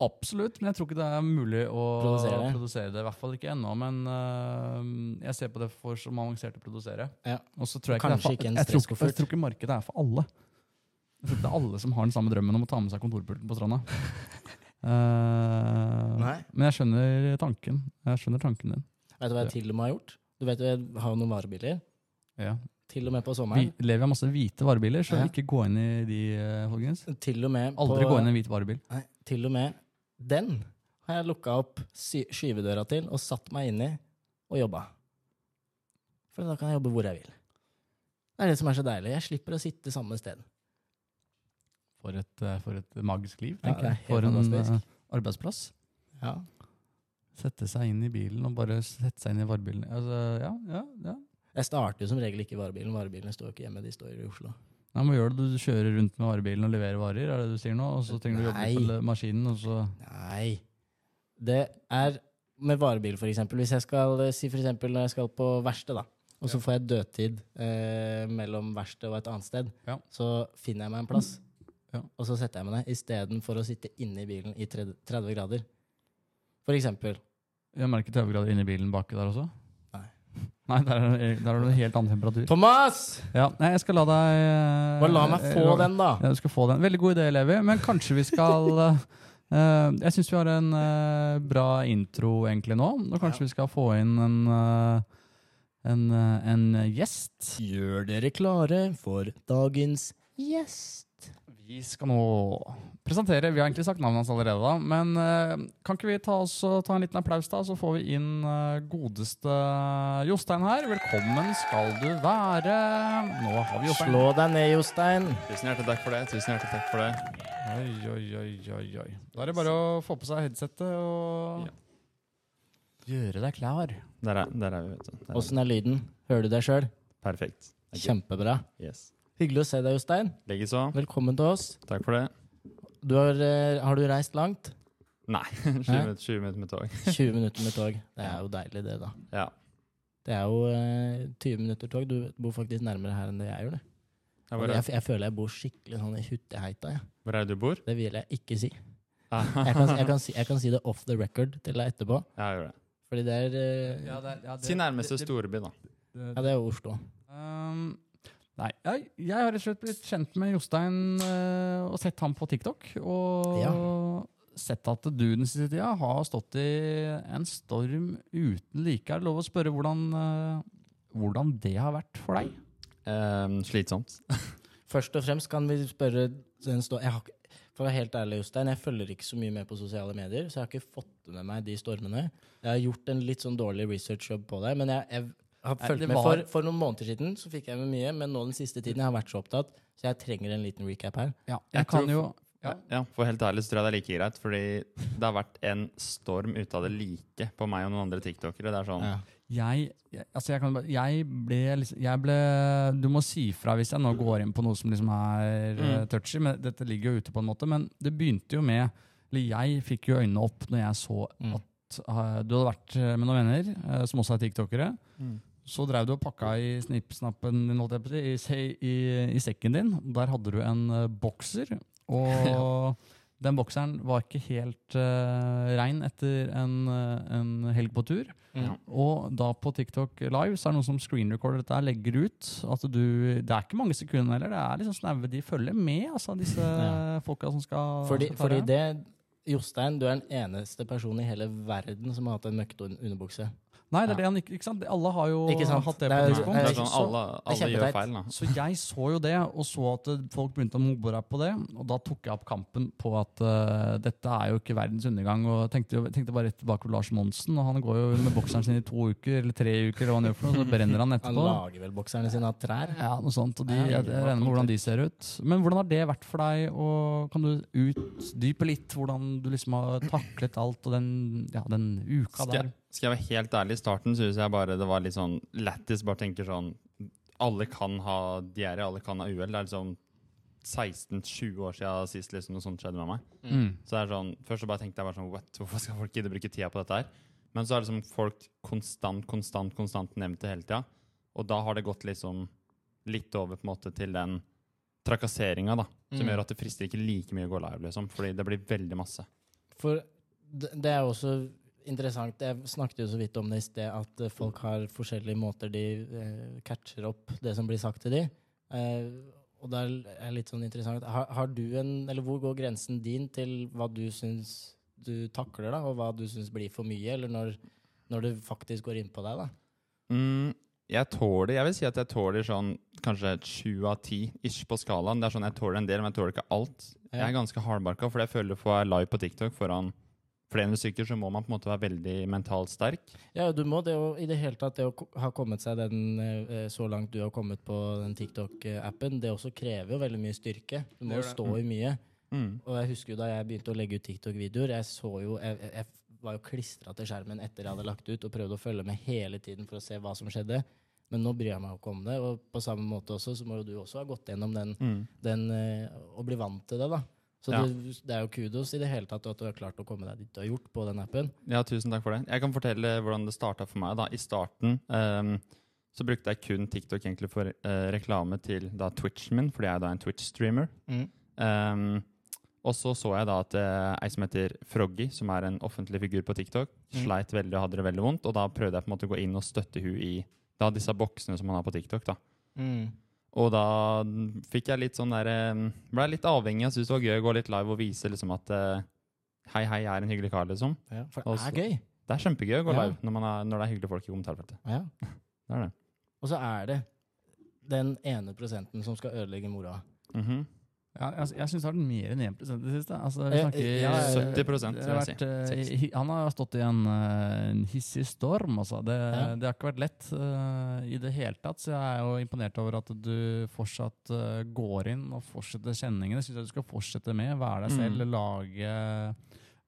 Absolutt, men jeg tror ikke det er mulig å Produsere det. produsere det. I hvert fall ikke ennå. Men uh, jeg ser på det for som avansert å produsere. Ja. Og så tror jeg ikke, det er ikke en jeg, tror, jeg tror ikke markedet er for alle. Jeg tror ikke det er alle som har den samme drømmen om å ta med seg kontorpulten på stranda. *laughs* uh, men jeg skjønner tanken. Jeg skjønner tanken din. Vet du hva jeg til og med har gjort? Du vet jo, Jeg har jo noen varebiler. Ja. Til og med på sommeren. Vi lever av masse hvite varebiler, så Ja. ikke gå inn i de, eh, folkens. Til og med Aldri på, gå inn i en hvit varebil. Nei, til og med den har jeg lukka opp skyvedøra til og satt meg inni og jobba. For da kan jeg jobbe hvor jeg vil. Det er det som er så deilig. Jeg slipper å sitte samme sted. For et, eh, for et magisk liv, tenker er jeg. For en fantastisk. eh, arbeidsplass. Ja. Sette seg inn i bilen og bare sette seg inn i varebilen. Altså, ja, ja, ja. Jeg starter jo som regel ikke i varebilen. Varebilene står jo ikke hjemme, de står i Oslo. Nei, men gjør det, Du kjører rundt med varebilen og leverer varer, er det du sier nå? Og så trenger du jobbe på maskinen, og så Nei. Det er med varebil, for eksempel. Hvis jeg skal eh, si for eksempel når jeg skal på verksted, da, og så får jeg dødtid eh, mellom verksted og et annet sted, Ja. så finner jeg meg en plass, Ja. og så setter jeg meg ned, istedenfor å sitte inne i bilen i 30 30 grader. For eksempel. Jeg merker 30 grader inne i bilen baki der også. Nei. Der er, der er det en helt annen temperatur. Thomas! Ja, nei, jeg skal la deg eh, Bare la meg få eh, den, da. Ja, du skal få den. Veldig god idé, Levi. Men kanskje vi skal *laughs* eh, eh, Jeg syns vi har en eh, bra intro egentlig nå. Og kanskje vi skal få inn en, eh, en, en gjest. Gjør dere klare for dagens gjest. Vi skal nå presentere Vi har egentlig sagt navnet hans allerede, da. Men eh, kan ikke vi ta, oss, ta en liten applaus, da? Så får vi inn eh, godeste Jostein her. Velkommen skal du være. Nå har vi Jostein. Slå deg ned, Jostein. Tusen hjertelig takk for det. Tusen hjertelig takk for det. Oi, oi, oi, oi, oi. Da er det bare å få på seg headsetet og Ja. gjøre deg klar. Der er, der er vi, vet du. Er. Åssen er lyden? Hører du deg sjøl? Perfekt. Kjempebra. Yes. Hyggelig å se deg, Jostein. Likeså. Velkommen til oss. Takk for det. Du har, eh, har du reist langt? Nei, 20 *laughs* Hæ? minutter, 20 minutter med tog. *laughs* 20 minutter med tog. Det er jo deilig, det, da. Ja. Det er jo eh, 20 minutter tog. Du bor faktisk nærmere her enn det jeg gjør. det. Ja, Jeg, er, jeg føler jeg bor skikkelig sånn i Hutteheita. Ja. hvor er det du bor? Det vil jeg ikke si. Ah, *laughs* Jeg kan, jeg, kan si. jeg kan si det off the record til deg etterpå. Ja, gjør det. Fordi det er eh, Si nærmeste storby, da. Ja, det er jo Oslo. Um, nei, jeg, jeg har rett og slett blitt kjent med Jostein eh, og sett ham på TikTok. Og Ja. sett at du den siste tida har stått i en storm uten like. Er det lov å spørre hvordan, eh, hvordan det har vært for deg? Um, slitsomt. *laughs* Først og fremst kan vi spørre den stå, jeg har, For å være helt ærlig, Jostein, jeg følger ikke så mye med på sosiale medier, så jeg har ikke fått med meg de stormene. Jeg har gjort en litt sånn dårlig research-jobb på deg, men jeg, jeg har fulgt med var- for, for noen måneder siden. Så fikk jeg med mye, men nå den siste tiden jeg har vært så opptatt, så jeg trenger en liten recap her. Ja, Jeg jeg kan tror- jo Ja. Ja. For helt ærlig så tror jeg det er like greit, fordi det har vært en storm ut av det like på meg og noen andre tiktokere. Det er sånn Ja. Jeg, jeg, altså jeg, kan, jeg, ble, liksom- jeg ble Du må si fra hvis jeg nå går inn på noe som liksom er Mm. eh, touchy. Men dette ligger jo ute på en måte. Men det begynte jo med Eller jeg fikk jo øynene opp når jeg så Mm. at eh, du hadde vært eh, med noen venner uh, som også er tiktokere. Mm. Så drev du og pakka i snippsnappen din, i, i, i sekken din. Der hadde du en eh, bokser. Og *laughs* den bokseren var ikke helt uh, rein etter en, eh, en helg på tur. Ja. Og da på TikTok Live så er det noen som screenrecorder dette her, legger ut. At du, det er ikke mange sekunder heller. Det er liksom snaue. De følger med, altså, disse Ja. folka som skal Fordi, skal fordi det Jostein, du er den eneste personen i hele verden som har hatt en møkkete un- underbukse. Nei, det er Ja. det han ikke, ikke sant? Alle har jo Ikke sant? hatt det på et tidspunkt. Det er sånn Så- alle, det er alle gjør feil, da. Så jeg så jo det, og så at eh, folk begynte å mobbe deg på det. Og da tok jeg opp kampen på at uh, dette er jo ikke verdens undergang. Og tenkte, jo- tenkte bare rett tilbake på Lars Monsen, og han går jo med bokseren sin i to uker eller tre uker, eller hva han gjør for noe, så brenner han etterpå. Han lager vel bokserne sine av trær? Ja, noe sånt. Og de, jeg, det jeg regner med hvordan de ser ut. Men hvordan har det vært for deg? Og kan du utdype litt hvordan du liksom har taklet alt og den, ja, den uka der? Skal jeg være helt ærlig, i starten syns jeg bare det var litt sånn lættis. Bare tenker sånn Alle kan ha diaré, alle kan ha uhell. Det er liksom 16-20 år siden sist liksom, noe sånt skjedde med meg. Mm. Så det er sånn, Først så bare tenkte jeg bare sånn What? Hvorfor skal folk gidde å bruke tida på dette her? Men så er det liksom folk konstant, konstant, konstant nevnt det hele tida. Og da har det gått liksom litt over på en måte til den trakasseringa, da. Som Mm. gjør at det frister ikke like mye å gå live, liksom. Fordi det blir veldig masse. For det det er også interessant, jeg snakket jo så vidt om det i sted, at eh, folk har forskjellige måter de eh, catcher opp det som blir sagt til de. Eh, og det er litt sånn interessant. Har, har du en, eller hvor går grensen din til hva du syns du takler, da, og hva du syns blir for mye, eller når, når det faktisk går inn på deg, da? Mm, jeg tåler Jeg vil si at jeg tåler sånn kanskje sju av ti ish på skalaen. Det er sånn Jeg tåler en del, men jeg tåler ikke alt. Jeg er ganske hardbarka, for jeg føler for å få live på TikTok foran flere stykker, så må man på en måte være veldig mentalt sterk. Ja, du må det å, i det hele tatt, det å ha kommet seg den, eh, så langt du har kommet på den TikTok-appen, det også krever jo veldig mye styrke. Du må Det jo det. stå i mye. Mm. Og jeg husker jo da jeg begynte å legge ut TikTok-videoer, jeg så jo, jeg, jeg, var jo klistra til skjermen etter jeg hadde lagt ut, og prøvde å følge med hele tiden for å se hva som skjedde. Men nå bryr jeg meg ikke om det, og på samme måte også, så må jo du også ha gått gjennom den, Mm. den eh, og bli vant til det, da. Så Ja. det, det er jo kudos i det hele tatt at du har klart å komme deg dit du har gjort på den appen. Ja, tusen takk for det. Jeg kan fortelle hvordan det starta for meg. da. I starten um, så brukte jeg kun TikTok egentlig for uh, reklame til da Twitchen min, fordi jeg er da en Twitch-streamer. Ehm, Og så så jeg da at eh, ei som heter Froggy, som er en offentlig figur på TikTok, Mm. sleit veldig og hadde det veldig vondt. Og da prøvde jeg på en måte å gå inn og støtte hun i da disse boksene som han har på TikTok. da. Mm. Og da fikk jeg litt sånn der Blei litt avhengig. Jeg syntes det var gøy å gå litt live og vise liksom at eh, Hei, hei, jeg er en hyggelig kar, liksom. Ja, for det er gøy. Det er kjempegøy å gå live når, man er, når det er hyggelige folk i kommentarfeltet. Ja. *laughs* Det er det. Og så er det den ene prosenten som skal ødelegge moroa. Mhm. Ja, jeg jeg syns det har vært mer enn 1 i det siste. Altså, vi Eh, snakker, ja, ja, 70% vil jeg si. vært, eh, 60. hi- Han har stått i en, eh, en hissig storm, altså. Det, Ja. det har ikke vært lett uh, i det hele tatt. Så jeg er jo imponert over at du fortsatt uh, går inn og fortsetter kjenningene. Syns jeg du skal fortsette med. Være deg selv, Mm. lage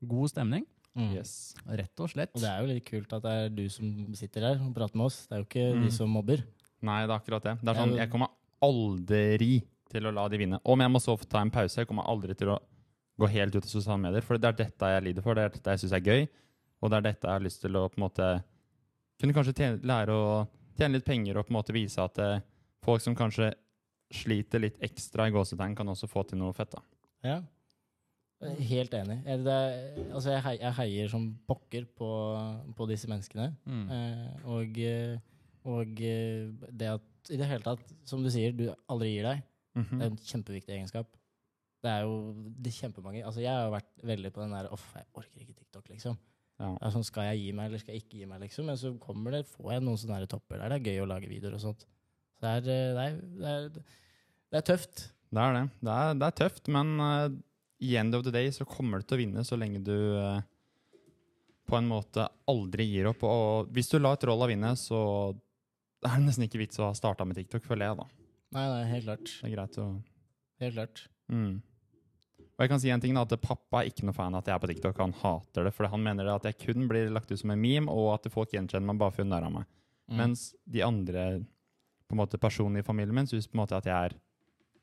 god stemning. Mm. Yes. Rett og slett. Og det er jo litt kult at det er du som sitter her og prater med oss. Det er jo ikke Mm. vi som mobber. Nei, det er akkurat det. Det er sånn, Jeg kommer aldri til å la de vinne. Om jeg må så få ta en pause, jeg kommer aldri til å gå helt ut av sosiale medier. For det er dette jeg lider for, det er dette jeg syns er gøy, og det er dette jeg har lyst til å på en måte kunne kanskje tjene, lære å tjene litt penger og på en måte vise at eh, folk som kanskje sliter litt ekstra i gåsetegn, kan også få til noe fett. da. Ja. Helt enig. Det altså jeg, heier, jeg heier som pokker på, på disse menneskene. Mm. Eh, og, og det at i det hele tatt, som du sier, du aldri gir deg, Mhm. det er en kjempeviktig egenskap. Det er jo det er kjempemange Altså Jeg har vært veldig på den der Uff, jeg orker ikke TikTok, liksom. Ja. Sånn, skal jeg gi meg, eller skal jeg ikke gi meg, liksom? Men så kommer det, får jeg noen sånne topper der det er gøy å lage videoer og sånt. Så det er, eh, det er, det er, det er tøft. Det er det. Det er, det tøft, men uh, i end of the day så kommer du til å vinne så lenge du uh, på en måte aldri gir opp. Og hvis du lar Trolla vinne, så er det nesten ikke vits å ha starta med TikTok, føler jeg, da. Nei, nei, helt klart. Det er greit å Helt klart. mm. Og jeg kan si en ting da, at Pappa er ikke noe fan av at jeg er på TikTok. Han hater det, for han mener det at jeg kun blir lagt ut som en meme, og at folk gjenkjenner meg bare for å narre meg. Mm. Mens de andre på en måte personene i familien min syns på en måte at jeg er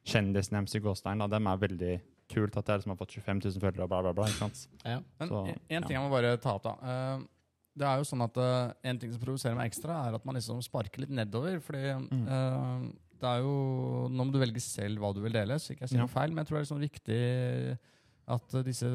kjendisen i Gåstein. Da. Dem er veldig kult at jeg liksom har fått 25 000 følgere og bla, bla, bla. ikke sant? ja. Men Så, en, en ting ja. jeg må bare ta opp, da. Uh, det er jo sånn at uh, En ting som provoserer meg ekstra, er at man liksom sparker litt nedover. Fordi Mm. eh, det er jo Nå må du velge selv hva du vil dele, så ikke jeg sier noe feil. Men jeg tror det er sånn viktig at disse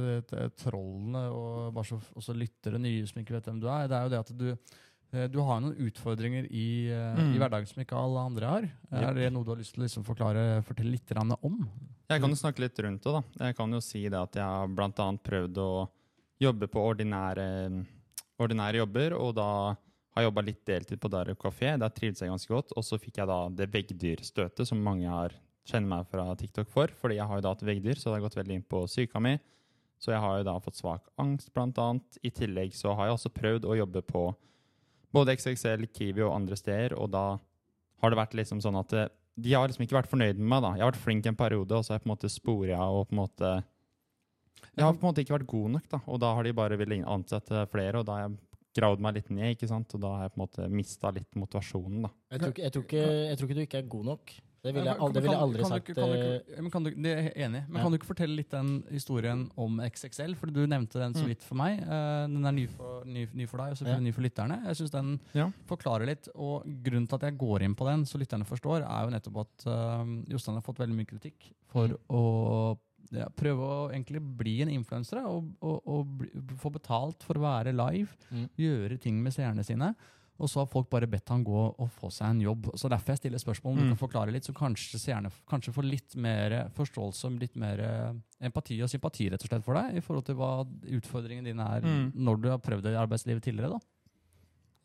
trollene og bare så, også lyttere nye som ikke vet hvem du er, det er jo det at du eh, du har noen utfordringer i, eh, Mm. i hverdagen som ikke alle andre har. Er det noe du har lyst til å liksom forklare, fortelle litt om? Jeg kan jo snakke litt rundt det. da. Jeg kan jo si det at jeg har annet prøvd å jobbe på ordinære, ordinære jobber, og da har jobba litt deltid på Darup kafé. Der trivdes jeg ganske godt. Og så fikk jeg da det veggdyrstøtet som mange har kjenner meg fra TikTok for. Fordi jeg har jo da hatt veggdyr, så det har gått veldig inn på psyka mi. Så jeg har jo da fått svak angst, blant annet. I tillegg så har jeg også prøvd å jobbe på både XXL, Kiwi og andre steder, og da har det vært liksom sånn at eh, de har liksom ikke vært fornøyd med meg. da. Jeg har vært flink en periode, og så har jeg på en måte spora og på en måte Jeg har på en måte ikke vært god nok, da. Og da har de bare villet ansette flere, og da har jeg gravd meg litt ned, ikke sant. Og da har jeg på en måte mista litt motivasjonen, da. Jeg, tror ikke, jeg, tror ikke, jeg tror ikke du ikke er god nok. Det ville jeg, men al- det jeg aldri kan sagt. kan du eh, ikke- ja, men kan du, det er jeg enig. Men Ja. kan du ikke fortelle litt den historien om XXL? For du nevnte den så Mm. vidt for meg. Eh, den er ny for, ny, ny for deg og selvfølgelig ny for lytterne. Jeg synes den Ja. forklarer litt. Og grunnen til at jeg går inn på den, så lytterne forstår, er jo nettopp at uh, Jostein har fått veldig mye kritikk for Mm. å ja, prøve å egentlig bli en influenser og, og, og bli, få betalt for å være live, Mm. gjøre ting med seerne sine. Og så har folk bare bedt han gå og få seg en jobb. Så derfor jeg stiller spørsmål om du Mm. kan forklare litt, så kanskje seerne kanskje får litt mer forståelse, litt mer eh, empati og sympati rett og slett for deg, i forhold til hva utfordringen din er Mm. når du har prøvd det i arbeidslivet tidligere. da.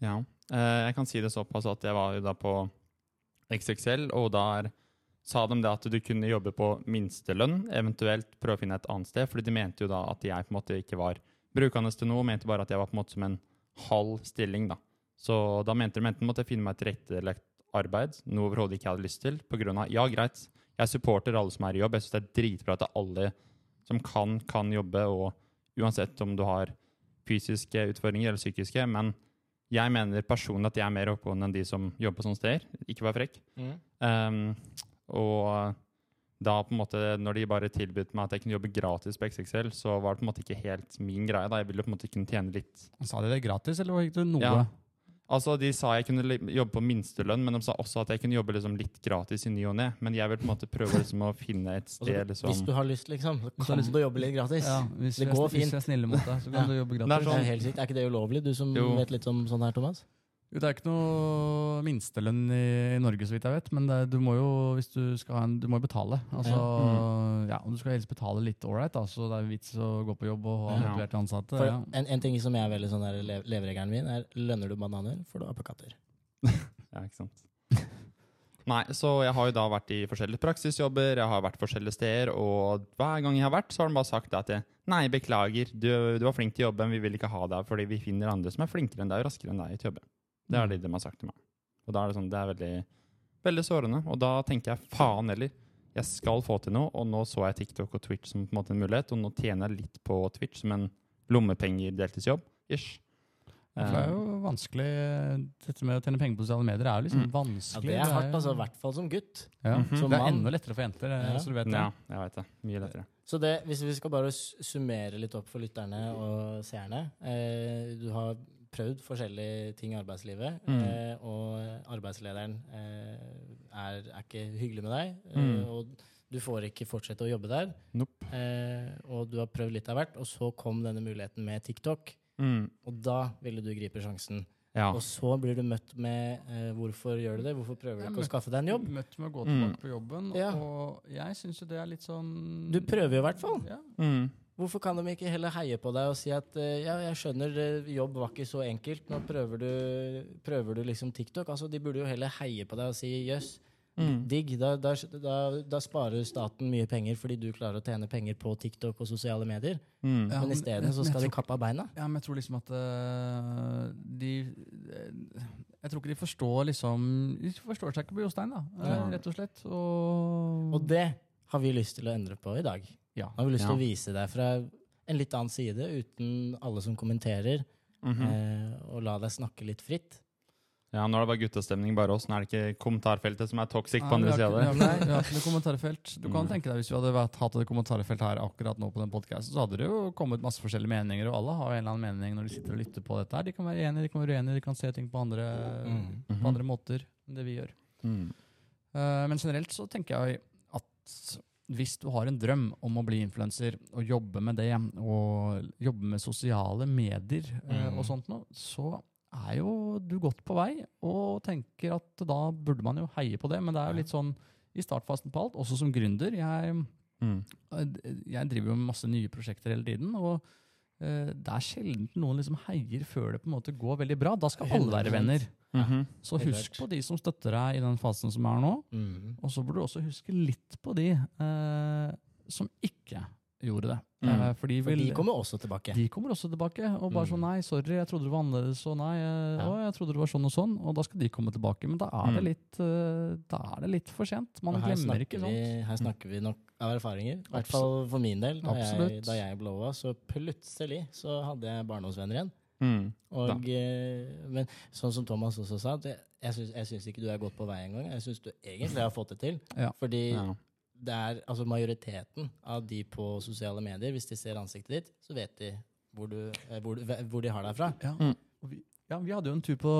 Ja. Eh, jeg kan si det såpass at jeg var jo da på XXL, og der sa de det at du kunne jobbe på minstelønn, eventuelt prøve å finne et annet sted, fordi de mente jo da at jeg på en måte ikke var brukende til noe, mente bare at jeg var på en måte som en halv stilling, da. Så da mente de enten måtte jeg finne meg et tilrettelagt arbeid, noe overhodet ikke jeg hadde lyst til, på grunn av, ja greit, jeg supporter alle som er i jobb, jeg synes det er dritbra at alle som kan, kan jobbe, og uansett om du har fysiske utfordringer eller psykiske, men jeg mener personlig at jeg er mer oppegående enn de som jobber på sånne steder. Ikke vær frekk. Mm. Um, og da på en måte, når de bare tilbød meg at jeg kunne jobbe gratis på XXL, så var det på en måte ikke helt min greie. da. Jeg ville på en måte kunne tjene litt. Sa de det gratis, eller gikk det noe? Ja. Altså, De sa jeg kunne jobbe på minstelønn, men de sa også at jeg kunne jobbe liksom litt gratis i ny og ne. Men jeg vil på en måte prøve liksom å finne et Altså, sted Hvis liksom du har lyst, liksom, så Hvis du kan du jobbe litt gratis. Ja, hvis, Det går fint. hvis fint. er snille mot deg, så kan Ja. du jobbe Det er sånn, Det er helt sikt. Er ikke det ulovlig, du som Jo. vet litt om sånn her, Thomas? Jo, Det er ikke noe minstelønn i, i Norge, så vidt jeg vet. Men det, er- du må jo hvis du skal ha en, du må jo betale. Altså, ja. og Du skal helst betale litt ålreit, så det er vits å gå på jobb og ha motiverte ansatte. For Ja. en, en ting som er veldig sånn der le- leveregelen min, er lønner du bananer, får du apekatter. *laughs* Ja, ikke sant. Nei, så jeg har jo da vært i forskjellige praksisjobber, jeg har vært forskjellige steder, og hver gang jeg har vært, så har de bare sagt at jeg, nei, beklager, du, du var flink til jobben, vi vil ikke ha deg fordi vi finner andre som er flinkere enn deg og raskere enn deg til jobben. Det er det de har sagt til meg. Og da er det sånn, det er veldig, veldig sårende, og da tenker jeg, faen heller, jeg skal få til noe, og nå så jeg TikTok og Twitch som på en måte en mulighet, og nå tjener jeg litt på Twitch som en lommepenger-deltidsjobb, ish. Det er jo vanskelig Dette med å tjene penger på sosiale medier er jo liksom Mm. Ja, vanskelig. det er hardt, altså. I hvert fall som gutt. Ja. Mhm. Som Det er enda lettere for jenter, eh, Ja. så du vet det. Ja, jeg vet det. Mye lettere. Så det, hvis vi skal bare summere litt opp for lytterne og seerne eh, Du har prøvd forskjellige ting i arbeidslivet, Mm. eh, og arbeidslederen eh, er, er ikke hyggelig med deg. Eh, Mm. Og du får ikke fortsette å jobbe der. Nope. Eh, og du har prøvd litt av hvert, og så kom denne muligheten med TikTok. Mm. Og da ville du gripe sjansen. Ja. Og så blir du møtt med eh, 'hvorfor gjør du det'? Hvorfor prøver du ikke ikke å skaffe deg en jobb? Møtt med å gå Mm. tilbake på jobben, Ja. og jeg syns jo det er litt sånn Du prøver jo i hvert fall. Ja. Mm. Hvorfor kan de ikke heller heie på deg og si at eh, ja, jeg skjønner eh, jobb var ikke så enkelt, nå prøver du, prøver du liksom TikTok? Altså, De burde jo heller heie på deg og si jøss, Mm. digg, da, da, da, da sparer staten mye penger fordi du klarer å tjene penger på TikTok og sosiale medier. Mm. Ja, Men isteden så skal de kappe av beina. Ja, men jeg tror liksom at uh, de Jeg tror ikke de forstår liksom De forstår seg ikke på Jostein, da, Ja. rett og slett. Og, Og det har vi lyst til å endre på i dag. Ja. Har vi lyst til Ja. å vise deg fra en litt annen side, uten alle som kommenterer, Mhm. eh, og la deg snakke litt fritt. Ja, nå er det bare guttestemning bare oss. Nå er det ikke kommentarfeltet som er toxic på andre sida ikke- det. Vi har ikke noe kommentarfelt. Du kan Mm. tenke deg Hvis vi hadde vært, hatt det kommentarfeltet her akkurat nå på den podcasten, så hadde det jo kommet masse forskjellige meninger, og alle har en eller annen mening når de sitter og lytter på dette. her. De kan være enige, de kan være uenige, de kan se ting på andre, Mm. på andre måter enn det vi gjør. Mm. Eh, men generelt så tenker jeg at hvis du har en drøm om å bli influenser, og jobbe med det, og jobbe med sosiale medier eh, Mm. og sånt noe, så er jo du godt på vei, og tenker at da burde man jo heie på det. Men det er jo litt sånn i startfasen på alt, også som gründer. Jeg, Mm. jeg driver jo med masse nye prosjekter hele tiden, og eh, det er sjelden noen liksom heier før det på en måte går veldig bra. Da skal alle være 100%. venner. Mhm. Så husk på de som støtter deg i den fasen som er nå. Mm. Og så burde du også huske litt på de eh, som ikke gjorde det. Mm. Eh, for de, For de kommer også tilbake. de kommer også tilbake. Og bare sånn 'Nei, sorry, jeg trodde det var annerledes', og 'Nei, eh, Ja. å, jeg trodde det var sånn og sånn'. Og da skal de komme tilbake. Men da er det litt, eh, da er det litt for sent. Man glemmer ikke sånt. vi. Her snakker vi nok av erfaringer. I hvert fall for min del. Da jeg, da jeg blowa, så plutselig så hadde jeg barndomsvenner igjen. Mm. Og, eh, men sånn som Thomas også sa, det, jeg syns, jeg syns ikke du er godt på vei engang. Jeg syns du egentlig har fått det til. *laughs* Ja. Fordi Ja. det er altså majoriteten av de på sosiale medier, hvis de ser ansiktet ditt, så vet de hvor, du, eh, hvor, hvor de har deg fra. Ja. Mm. Og vi, ja, vi hadde jo en tur på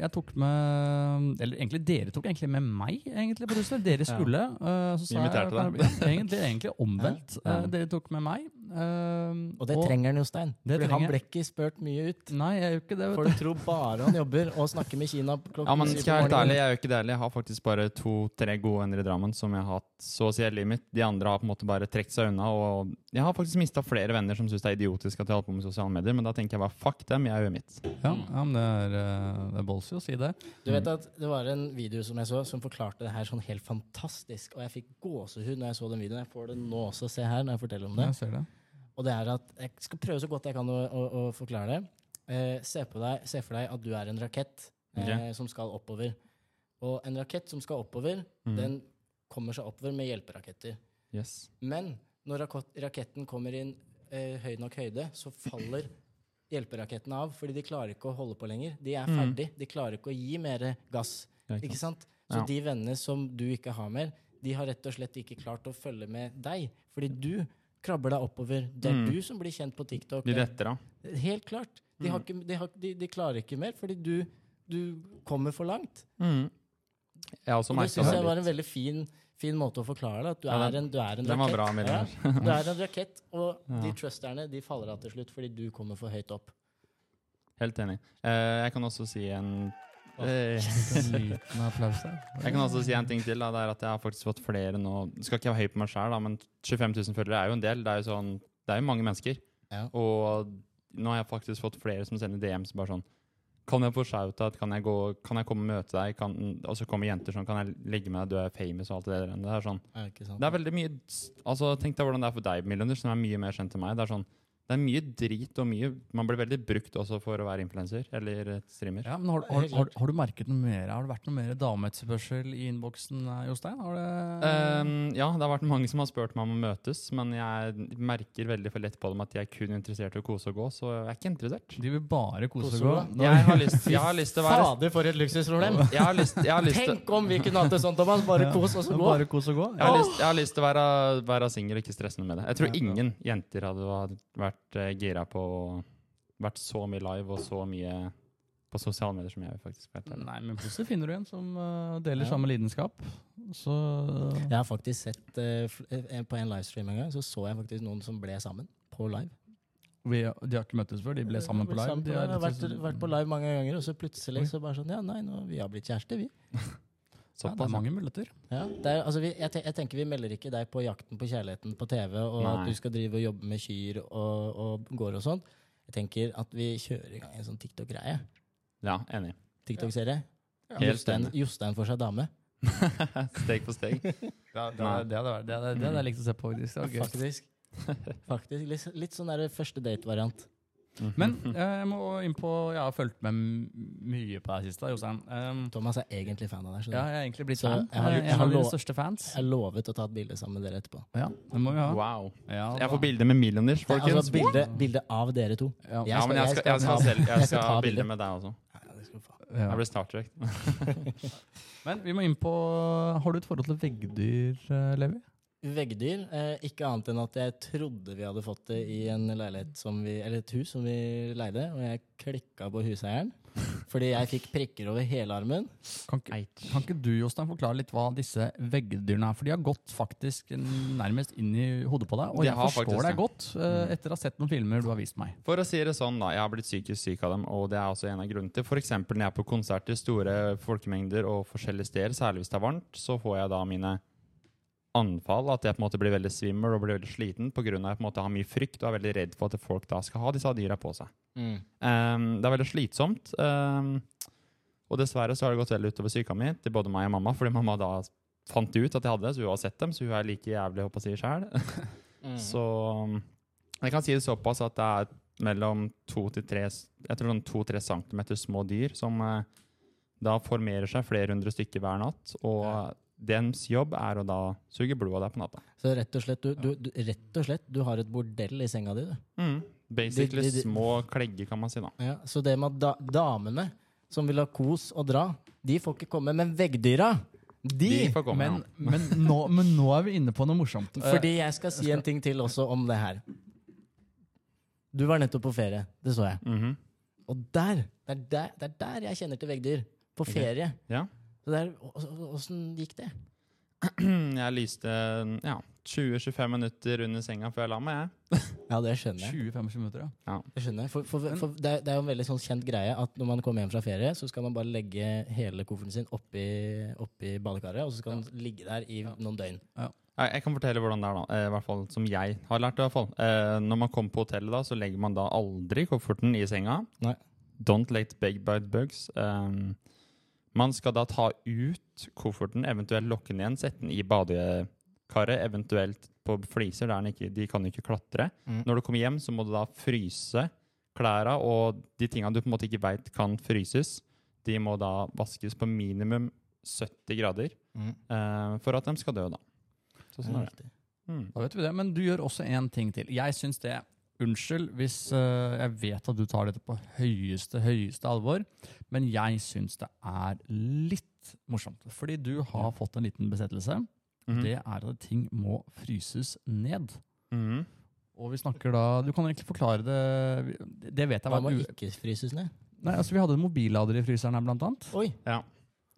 Jeg tok med Eller egentlig dere tok egentlig med meg egentlig på Russland. Dere Ja. skulle. eh, så sa jeg, deg. Egentlig, egentlig *laughs* omvendt. Ja. Uh, dere tok med meg. Eh, Og det trenger han Jostein. Det han ble ikke spurt mye ut. Nei, jeg gjør ikke det. vet Folk tror bare han jobber og snakker med Kina klokken Ja, men skal jeg helt ærlig, Jeg er jo ikke det. Jeg har faktisk bare to-tre gode venner i Drammen som jeg har hatt så å si hele livet mitt. De andre har på en måte bare trukket seg unna. Og jeg har faktisk mista flere venner som syns det er idiotisk at jeg holder på med sosiale medier, men da tenker jeg bare fuck dem, jeg gjør mitt. Ja, ja men det er, eh, det er ballsy å si det. Du vet at Det var en video som jeg så som forklarte det her sånn helt fantastisk. Og jeg fikk gåsehud når jeg så den videoen. Jeg får det nå også. Se her når jeg forteller om det. Jeg ser det. Og det er at Jeg skal prøve så godt jeg kan å, å, å forklare det. Eh, se, på deg, se for deg at du er en rakett eh, som skal oppover. Og en rakett som skal oppover, Mm. den kommer seg oppover med hjelperaketter. Yes. Men når raketten kommer inn eh, høy nok høyde, så faller hjelperakettene av, fordi de klarer ikke å holde på lenger. De er Mm. ferdig. De klarer ikke å gi mer gass. Ja, Ikke sant? Så Ja. de vennene som du ikke har mer, de har rett og slett ikke klart å følge med deg. Fordi du krabber deg oppover. Det er Mm. du som blir kjent på TikTok. De Det er- detter av. Helt klart. De, har Mm. ikke, de, har, de, de klarer ikke mer, fordi du du kommer for langt. Mm. Jeg også det syns jeg var en veldig fin, fin måte å forklare det. At du Ja, er en, du er en var rakett. bra. Ja, du er en rakett, og *laughs* de Ja. trusterne de faller av til slutt fordi du kommer for høyt opp. Helt enig. Eh, jeg kan også si en En liten applaus der. Jeg kan også si en ting til. Da, det er at jeg har faktisk fått flere nå Skal ikke være høy på meg sjøl, men 25 000 følgere er jo en del. Det er jo, sånn, det er jo mange mennesker. Ja. Og nå har jeg faktisk fått flere som sender DMs bare sånn Kan jeg få shoutout? Kan jeg, kan jeg komme og møte deg? Kan, og så kommer jenter sånn Kan jeg legge meg? Du er famous og alt det der. Det er sånn Er det sant? Det er veldig mye Altså Tenk deg hvordan det er for deg, Millioner, som er mye mer kjent enn meg. Det er sånn Det er mye drit og mye Man blir veldig brukt også for å være influenser eller eh, streamer. Ja, men har, har, har, har du merket noe mer? Har det vært noe mer dameetterspørsel i innboksen, eh, Jostein? Har det Um, ja, det har vært mange som har spurt meg om å møtes, men jeg merker veldig for lett på dem at de er kun interessert i å kose og gå, så jeg er ikke interessert. De vil bare kose Kose og gå. da. gå. Jeg har lyst, jeg har lyst til å være Fader, for et luksusproblem! *laughs* Jeg har lyst, jeg har lyst Tenk om vi kunne hatt det sånn, Thomas! Bare Ja. kos og og gå. Bare kos og gå. jeg har, lyst, jeg har lyst til å være, være singel og ikke stresse noe med det. Jeg tror ingen jenter hadde vært uh, gira på vært så mye live og så mye på sosiale medier som jeg faktisk vet. Nei, men plutselig finner du en som eh, deler Ja. samme lidenskap. Så Jeg har faktisk sett eh, eh, På en livestream en gang så så jeg faktisk noen som ble sammen på live. vi, De har ikke møttes før, de ble sammen på Ble live. sammen De på, har har vært, vært på live mange ganger, og så plutselig så bare sånn Ja, nei, nå, vi har blitt kjærester, vi. *laughs* Ja, det er mange muligheter. Ja, det er, altså vi, jeg, te, jeg tenker Vi melder ikke deg på jakten på kjærligheten på TV, og Nei. at du skal drive og jobbe med kyr og, og gård og sånn. Jeg tenker at vi kjører i gang en sånn TikTok-greie. Ja, enig. TikTok-serie. Ja. Jostein. Jostein får seg dame. *laughs* steg for steg. *laughs* Ja, det, er, det, hadde vært- det, hadde- det hadde jeg likt å se på. faktisk. Faktisk. Faktisk litt, litt sånn der første date-variant. Men eh, jeg må inn på Jeg har fulgt med mye på deg siste, Jostein. Um, Thomas er egentlig fan av deg. ja, skjønner du. jeg er egentlig blitt Så fan. jeg har- Jeg, jeg er har største fans. Jeg lovet å ta et bilde sammen med dere etterpå. Ja, det må vi ha. Wow. Ja, Jeg får bilde med millioners, er folkens. Altså bilde, bilde av dere to. Ja. Ja, men jeg jeg skal, jeg ta- selv, jeg jeg skal skal ta ha bilde. med deg også. Ja. Jeg ble starstruck. *laughs* Men vi må inn på Har du et forhold til veggdyr, eh, Levi? Veggdyr. Eh, ikke annet enn at jeg trodde vi hadde fått det i en leilighet som vi, eller et hus som vi leide, og jeg klikka på huseieren. Fordi jeg fikk prikker over hele armen. Kan ikke, kan ikke du Jostein, forklare litt hva disse veggdyrene er? For de har gått faktisk nærmest inn i hodet på deg. Og De jeg har forstår deg godt eh, etter å ha sett noen filmer du har vist meg. For å si det sånn, da. Jeg har blitt psykisk syk av dem, og det er også en av grunnene til. F.eks. når jeg er på konserter, store folkemengder og forskjellige steder, særlig hvis det er varmt, så får jeg da mine anfall, at jeg på en måte blir veldig svimmel og blir veldig sliten pga. at jeg på en måte har mye frykt og er veldig redd for at folk da skal ha disse dyra på seg. Um, det er veldig slitsomt. Um, og dessverre så har det gått veldig utover psyka mi til både meg og mamma, fordi mamma da fant ut at jeg hadde det, så hun har sett dem, så hun er like jævlig håper jeg sjæl. Mm. Så um, jeg kan si det såpass at det er mellom to til tre Jeg tror sånn to-tre centimeter små dyr som eh, da formerer seg flere hundre stykker hver natt. Og Ja. Dens jobb er å da suge blod av deg på natta. Så rett og slett, du, du, du, rett og slett, du har et bordell i senga di, du. Mm. Basically De- de- de- små klegger, kan man si. da. Ja, så det med da, damene som vil ha kos og dra, de får ikke komme. Men veggdyra, de, De får komme. Men, men, nå, men nå er vi inne på noe morsomt. *laughs* Fordi jeg skal si en ting til også om det her. Du var nettopp på ferie, det så jeg. Mm -hmm. Og der, det er der, det er der jeg kjenner til veggdyr. På ferie. ferie. Ja. Så der, Åssen gikk det? *clears throat* Jeg lyste ja, 20-25 minutter under senga før jeg la meg. jeg. *laughs* Ja, det skjønner jeg. 20-25 minutter, ja. ja. Det skjønner jeg. For, for, for det, er, det er jo en veldig sånn kjent greie at når man kommer hjem fra ferie, så skal man bare legge hele kofferten sin oppi, oppi badekaret, og så skal den ligge der i Ja. noen døgn. Jeg, jeg kan fortelle hvordan det er, da. Eh, I hvert fall som jeg har lært. i hvert fall. Eh, når man kommer på hotellet, da, så legger man da aldri kofferten i senga. Nei. Don't let big bite bugs. Um, man skal da ta ut kofferten, eventuelt lokke den igjen, sette den i badekaret, eventuelt på fliser der ikke, de kan ikke klatre. Mm. Når du kommer hjem, så må du da fryse klærne, og de tingene du på en måte ikke veit kan fryses, de må da vaskes på minimum 70 grader Mm. uh, for at de skal dø, da. Så sånn er det. Mm. Da vet vi det. Men du gjør også én ting til. Jeg syns det Unnskyld hvis uh, jeg vet at du tar dette på høyeste, høyeste alvor, men jeg syns det er litt morsomt. Fordi du har fått en liten besettelse. Mm. Det er at ting må fryses ned. Mm. Og vi snakker da Du kan egentlig forklare det Det vet jeg Hva var må ikke fryses ned? Nei, altså Vi hadde en mobillader i fryseren her, blant annet. Oi. Ja.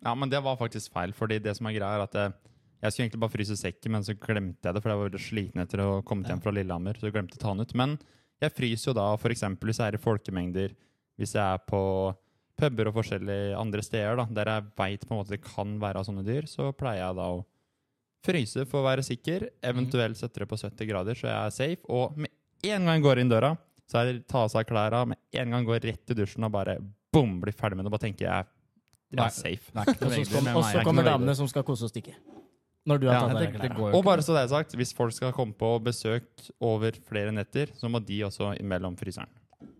ja, men det var faktisk feil. fordi det som er greia er at jeg, jeg skulle egentlig bare fryse sekken, men så glemte jeg det, for jeg var veldig sliten etter å ha kommet hjem fra Lillehammer. så jeg glemte å ta den ut. Men jeg fryser jo da f.eks. hvis jeg er i folkemengder, hvis jeg er på puber og forskjellige andre steder da, der jeg veit det kan være sånne dyr, så pleier jeg da å fryse for å være sikker, eventuelt sette det på 70 grader, så jeg er safe. Og med en gang jeg går inn døra, så er det ta av seg klærne, med en gang går rett i dusjen og bare bom, blir ferdig med det. Bare tenker jeg jeg er safe. Og så kommer damene som skal kose og stikke. Når du har Ja, tatt det- det går jo Og bare så det er sagt, hvis folk skal komme på besøk over flere netter, så må de også imellom fryseren.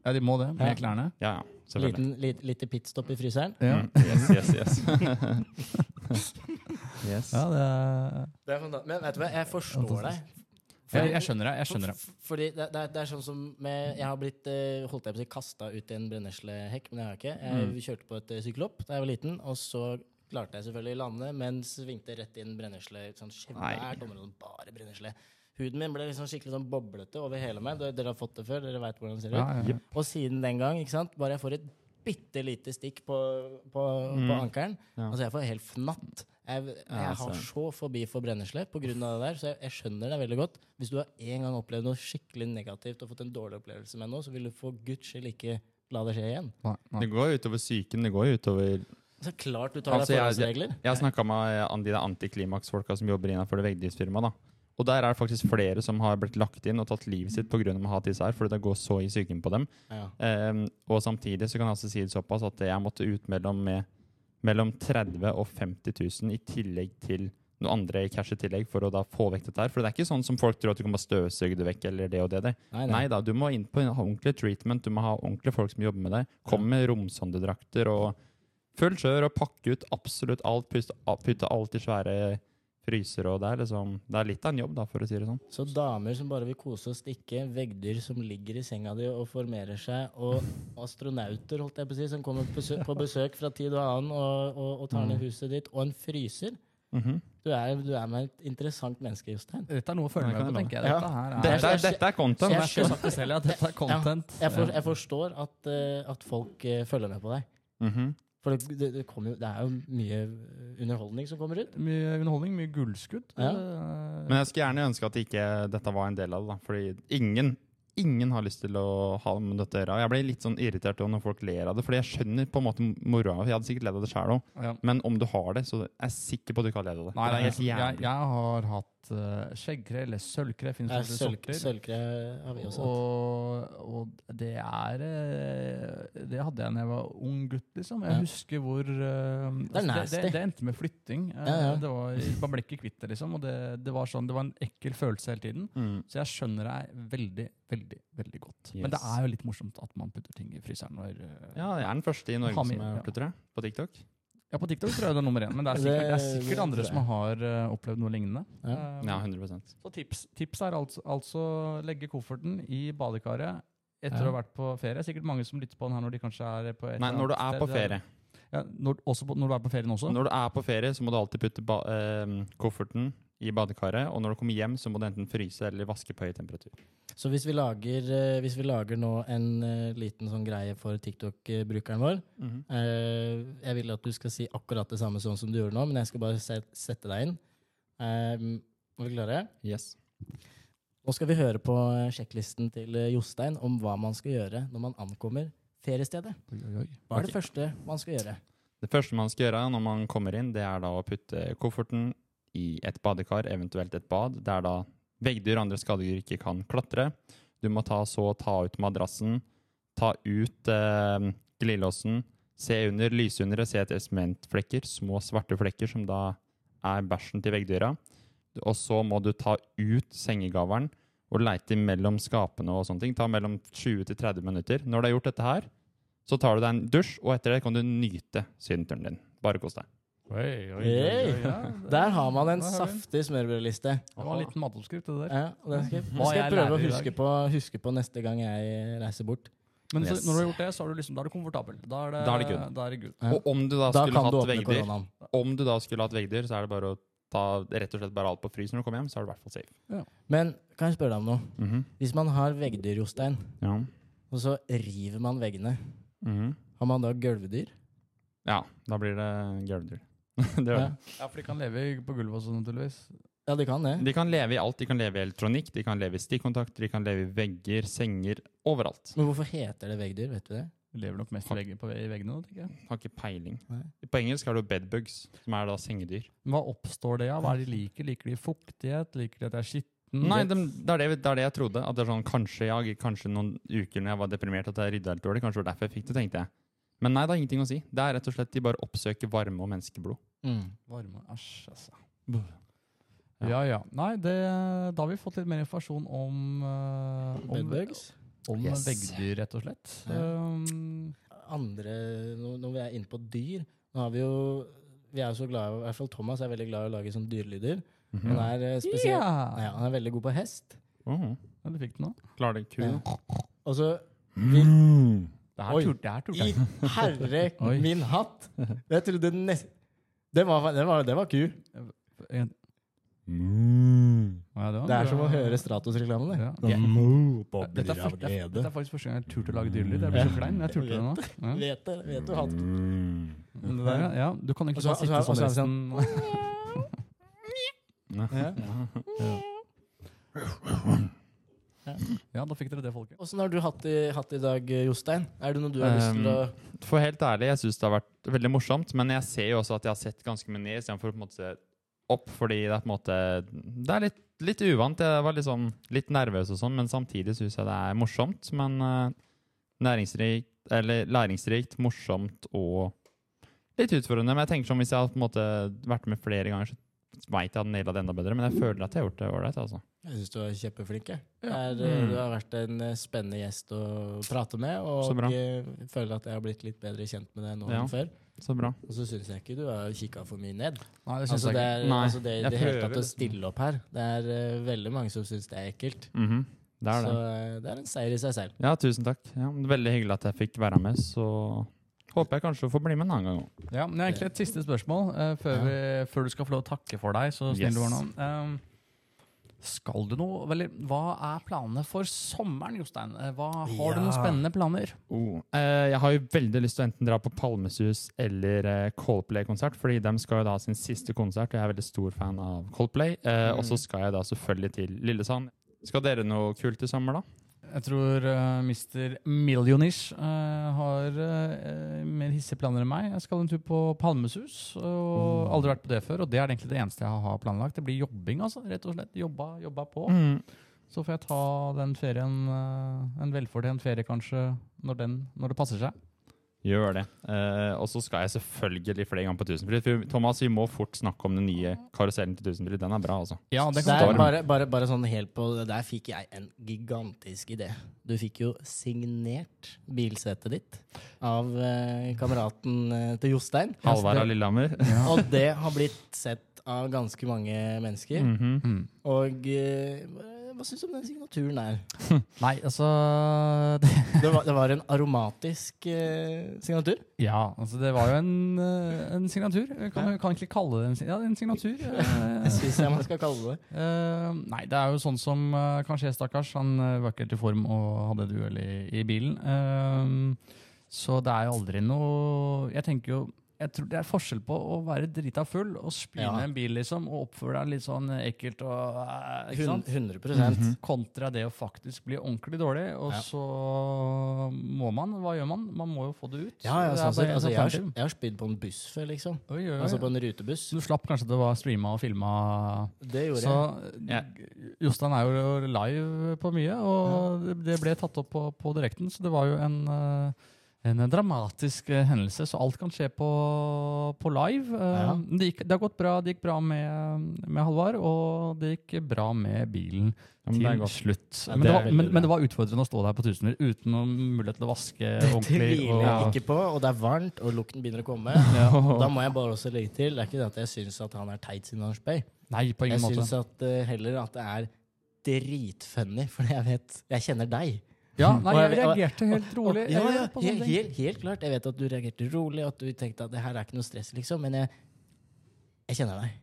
Ja, de må det, med Ja. klærne. Ja, ja, selvfølgelig. Liten, lit, lite pitstop i fryseren. Ja, Mm, yes, yes, yes. *laughs* yes. ja det er Det er fanta- Men vet du hva, jeg forstår deg. jeg, jeg skjønner det. jeg skjønner det. For- for- Fordi det, det, er, det er sånn som med, Jeg har blitt eh, holdt jeg på å si, kasta ut i en brenneslehekk, men det har jeg ikke. Jeg Mm. kjørte på et eh, sykkelhopp da jeg var liten, og så klarte jeg selvfølgelig å lande, men svingte rett inn brennesle. Sånn svært område, bare brennesle. Huden min ble liksom skikkelig sånn boblete over hele meg. Dere, dere har fått det før, dere vet hvordan det ser ut. Ja, ja, ja. Og siden den gang, ikke sant, bare jeg får et bitte lite stikk på, på, på Mm. ankelen Ja. Altså, jeg får helt fnatt. Jeg, jeg Ja, har så- så forbi for brennesle pga. det der, så jeg, jeg skjønner det veldig godt. Hvis du har en gang opplevd noe skikkelig negativt og fått en dårlig opplevelse med noe, så vil du for guds skyld ikke la det skje igjen. Nei, nei. Det går jo utover psyken. Det går jo utover Så klart du tar Altså, deg jeg- forholdsregler. Jeg har snakka med eh, de antiklimaksfolka som jobber innenfor det veggdyrsfirmaet. da. Og der er det faktisk flere som har blitt lagt inn og tatt livet sitt pga. å ha disse her, fordi det går så i psyken på dem. Ja. Um, og samtidig så kan jeg også si det såpass at jeg måtte ut mellom, med, mellom 30 000 og 50 000 i tillegg til noe andre cash i tillegg for å da få vekk dette her. For det er ikke sånn som folk tror at du kan bare støvsuge det vekk eller det og det. det. Nei, Nei da, du må inn på en ordentlig treatment, du må ha ordentlige folk som jobber med deg. Kom med romsondedrakter og full kjør og pakke ut absolutt alt. Putte, alt i svære frysere, og det er liksom Det er litt av en jobb, da, for å si det sånn. Så damer som bare vil kose og stikke, veggdyr som ligger i senga di og formerer seg, og astronauter holdt jeg på å si, som kommer på besøk, på besøk fra tid og annen og, og, og tar ned huset ditt, og en fryser. Mhm. Du er, du er med et interessant menneske, Jostein. Dette er noe å følge med på, tenker jeg. Dette her er, Dette, er, dette er content. jeg jeg, jeg selv, ja, dette er content. Jeg, for, jeg forstår at, uh, at folk uh, følger med på deg. Mhm. For det, det, det, jo, det er jo mye eh, underholdning som kommer ut. Mye underholdning, mye gullskudd. Ja. Eh, Men jeg skulle gjerne ønske at ikke dette var en del av det. da, Fordi ingen, ingen har lyst til å ha med dette å gjøre. Jeg blir litt sånn irritert når folk ler av det, fordi jeg skjønner på en måte moroa. Jeg hadde sikkert ledd av det sjøl òg, ja. men om du har det, så er jeg sikker på at du ikke har ledd av det. Nei, det er helt jeg, jeg, jeg har hatt uh, skjeggkre, eller sølvkre, finnes Ja, sølv, sorter. sølvkre har vi også hatt. Og, og det er eh, Det hadde jeg da jeg var ung gutt, liksom. Jeg Ja. husker hvor uh, Det er det, det, det endte med flytting. Eh, Ja, ja. Det var, Man ble ikke kvitt det, liksom. Og det, det, var sånn, det var en ekkel følelse hele tiden. Mm. Så jeg skjønner deg veldig, veldig veldig godt. Men det er jo litt morsomt at man putter ting i fryseren. Når, eh, Ja, jeg er den første i Norge som har ja. gjort det. På TikTok. Ja, På TikTok tror jeg det er nummer én, men det er sikkert, det er sikkert andre som har uh, opplevd noe lignende. Ja. Eh, Ja, 100% Så tips, tips er altså, altså legge kofferten i badekaret etter Ja. å ha vært på ferie. Sikkert mange som lytter på den her når de kanskje er på et Nei, når du er på ferie. Ja, når, også på, når du er på ferien også? Når du er på ferie, så må du alltid putte ba eh, kofferten i badekaret. Og når du kommer hjem, så må du enten fryse eller vaske på høy temperatur. Så hvis vi lager, eh, hvis vi lager nå en eh, liten sånn greie for TikTok-brukeren vår eh, Jeg vil at du skal si akkurat det samme sånn som du gjorde nå, men jeg skal bare sette deg inn. Eh, er vi klare? Yes. Nå skal vi høre på sjekklisten til Jostein om hva man skal gjøre når man ankommer feriestedet. Hva er det første man skal gjøre? Det første man skal gjøre når man kommer inn, det er da å putte kofferten i et badekar, eventuelt et bad, der da veggdyr og andre skadedyr ikke kan klatre. Du må ta så ta ut madrassen, ta ut eh, glidelåsen, se under lysunderet, se etter sementflekker, små svarte flekker som da er bæsjen til veggdyra. Og så må du ta ut sengegaveren og leite mellom skapene og sånne ting. Ta mellom 20 til 30 minutter. Når du har gjort dette her, så tar du deg en dusj, og etter det kan du nyte sydenturen din. Bare kos deg. Oi, oi, oi, ja, *laughs* Der har man en saftig smørbrødliste. Det var en liten matoppskrift, det der. Ja, det skal, jeg- Hva skal jeg prøve å huske på, huske på neste gang jeg reiser bort. Men så, Yes. når du har gjort det, så er du, liksom, da er du komfortabel. Da er det, Da er det good. Da er det good. Ja. Og om du da Da skulle kan hatt veggdyr, om du da skulle hatt veggdyr, så er det bare å ta rett og slett bare alt på frys når du kommer hjem, så er du i hvert fall safe. Men kan jeg spørre deg om noe? Mhm. Hvis man har veggdyr, Jostein, Ja. og så river man veggene, Mhm. Har man da gulvdyr? Ja, da blir det gulvdyr. *laughs* det gjør Ja. Ja, for de kan leve på gulvet også, naturligvis. ja, de kan det. De kan leve i alt. De kan leve i elektronikk, de kan leve i stikkontakter, de kan leve i vegger, senger, overalt. Men hvorfor heter det veggdyr? Vet du det? De lever nok mest i veggen, på, i veggene. tenker jeg. Har ikke peiling. Nei. På engelsk er det jo bedbugs, som er da sengedyr. Hva oppstår det av? Hva er de liker? Liker de fuktighet? Liker de at det er skitten? Nei, det, det, er det, det er det jeg trodde. At det er sånn, Kanskje jeg, kanskje noen uker når jeg var deprimert at jeg rydda helt dårlig. Kanskje det var derfor jeg fikk det, tenkte jeg. Men nei, det har ingenting å si. Det er rett og slett de bare oppsøker varme og menneskeblod. Mm. Varme, æsj, altså. Ja. Ja, ja. Nei, det, da har vi fått litt mer informasjon om, uh, om, om Yes. veggdyr, rett og slett. Ja. Um, Andre Når når vi er inne på dyr Nå har vi jo Vi er jo så glad i I hvert fall Thomas er veldig glad i å lage sånne dyrelyder. Mhm. Han er spesielt ja! Han er veldig god på hest. Mhm. Ja, du fikk den nå. Klarer det ku? Ja. Og så Mm. Det her turte I jeg. herre *laughs* min hatt! Jeg trodde nest... Det var, det var, det var ku. En- Mm. Ja, det, var Det er bra. som å høre Stratos-reklamen. det. Ja. Ja. Dette, er, fakt- dette er faktisk første gang jeg turte å lage dyrelyd. Jeg blir så klein. men Jeg turte det nå. Ja. Vet det, vet du, hatt. Mm. Men det ja, du kan ikke så- bare sitte og så- sånn og så er resten. *laughs* Ja. Ja, da fikk dere det, folket. Åssen har du hatt i, hatt i dag, Jostein? Er det noe du har lyst til å For helt ærlig, jeg syns det har vært veldig morsomt, men jeg ser jo også at jeg har sett ganske mye ned istedenfor å på en måte se opp, fordi det er på en måte Det er litt, litt uvant. Jeg var litt, sånn, litt nervøs og sånn, men samtidig syns jeg det er morsomt. Men uh, næringsrikt, eller læringsrikt, morsomt og litt utfordrende. Men jeg tenker sånn, hvis jeg hadde på en måte vært med flere ganger, så veit jeg at hadde naila det enda bedre. Men jeg føler at jeg har gjort det ålreit, altså. Jeg syns du er kjempeflink. Ja. Eh, Mm. Du har vært en eh, spennende gjest å prate med, og bra. eh, føler at jeg har blitt litt bedre kjent med deg nå Ja. enn før. Så bra. Og så syns jeg ikke du har kikka for mye ned. Nei, det syns Altså, jeg ikke. er, Nei, altså det, jeg det hele prøver tatt å stille opp her, det er uh, veldig mange som syns det er ekkelt. Mhm. Det er det. Så eh, det er en seier i seg selv. Ja, tusen takk. Ja, veldig hyggelig at jeg fikk være med, så håper jeg kanskje å få bli med en annen gang òg. Ja, men det er egentlig et siste spørsmål uh, før, Ja. vi, før du skal få lov å takke for deg. Så snill Yes. du var nå. Um, skal du noe Eller hva er planene for sommeren, Jostein? Eh, Hva, har du noen spennende planer? Oh. Eh, jeg har jo veldig lyst til å enten dra på Palmesus eller eh, Coldplay-konsert, fordi de skal jo da ha sin siste konsert, og jeg er veldig stor fan av Coldplay. Eh, Og så skal jeg da selvfølgelig til Lillesand. Skal dere noe kult i sommer, da? Jeg tror uh, Mr. Millionish uh, har uh, mer hissige planer enn meg. Jeg skal en tur på Palmesus. og Aldri vært på det før. Og det er egentlig det eneste jeg har planlagt. Det blir jobbing, altså. Rett og slett. Jobba, jobba på. Mm. Så får jeg ta den ferien, eh, en velfortjent ferie kanskje, når, den, når det passer seg. Gjør det. Uh, og så skal jeg selvfølgelig flere ganger på Tusenfryd. For Thomas, vi må fort snakke om den nye karusellen til Tusenfryd. Den er bra, altså. Ja, det kan er bare, bare, bare sånn helt på Der fikk jeg en gigantisk idé. Du fikk jo signert bilsetet ditt av uh, kameraten eh, til Jostein. Halvard av Lillehammer. Og det har blitt sett av ganske mange mennesker. Mm -hmm. Og eh, hva syns du om den signaturen der? *laughs* Nei, altså *laughs* det, Det var, det var en aromatisk eh, signatur. Ja, altså det var jo en, eh, en signatur. Kan, vi kan egentlig kalle det en, ja, en signatur. Eh, *laughs* Det syns jeg man skal kalle det. Uh, nei, det er jo sånn som uh, kanskje stakkars. Han uh, var ikke helt i form og hadde et uhell i, i bilen. Eh, så det er jo aldri noe Jeg tenker jo jeg tror Det er forskjell på å være drita full og spyle Ja. en bil liksom, og oppføre deg litt sånn ekkelt. og eh, ikke sant? 100% Kontra det å faktisk bli ordentlig dårlig, og Ja. så må man Hva gjør man? Man må jo få det ut. Ja, ja, Det sånn, bare altså, jeg, har, jeg har spydd på en buss før, liksom. Oi, oi, oi. Altså på en rutebuss. Du slapp kanskje at det var streama og filma. Det gjorde Så jeg. Ja. Jostein er jo live på mye, og det- det ble tatt opp på, på direkten, så det var jo en eh, en dramatisk eh, hendelse, så alt kan skje på, på live. Eh, Ja. det, gikk, det har gått bra. Det gikk bra med, med Halvard, og det gikk bra med bilen Ja, det til slutt. Ja, men, det det var, men, men det var utfordrende å stå der på tusener uten noen mulighet til å vaske Det ordentlig. tviler jeg og- ikke på, og det er varmt, og lukten begynner å komme. *laughs* Da må jeg bare også legge til, det er ikke det at jeg syns at han er teit siden han spøy. Nei, på ingen Jeg måte. syns at eh, heller at det er dritfunny, for jeg vet Jeg kjenner deg. Ja, nei, Og jeg reagerte helt rolig. Ja, ja, helt, helt, helt klart. Jeg vet at du reagerte rolig, at du tenkte at det her er ikke noe stress, liksom. Men jeg, jeg kjenner deg.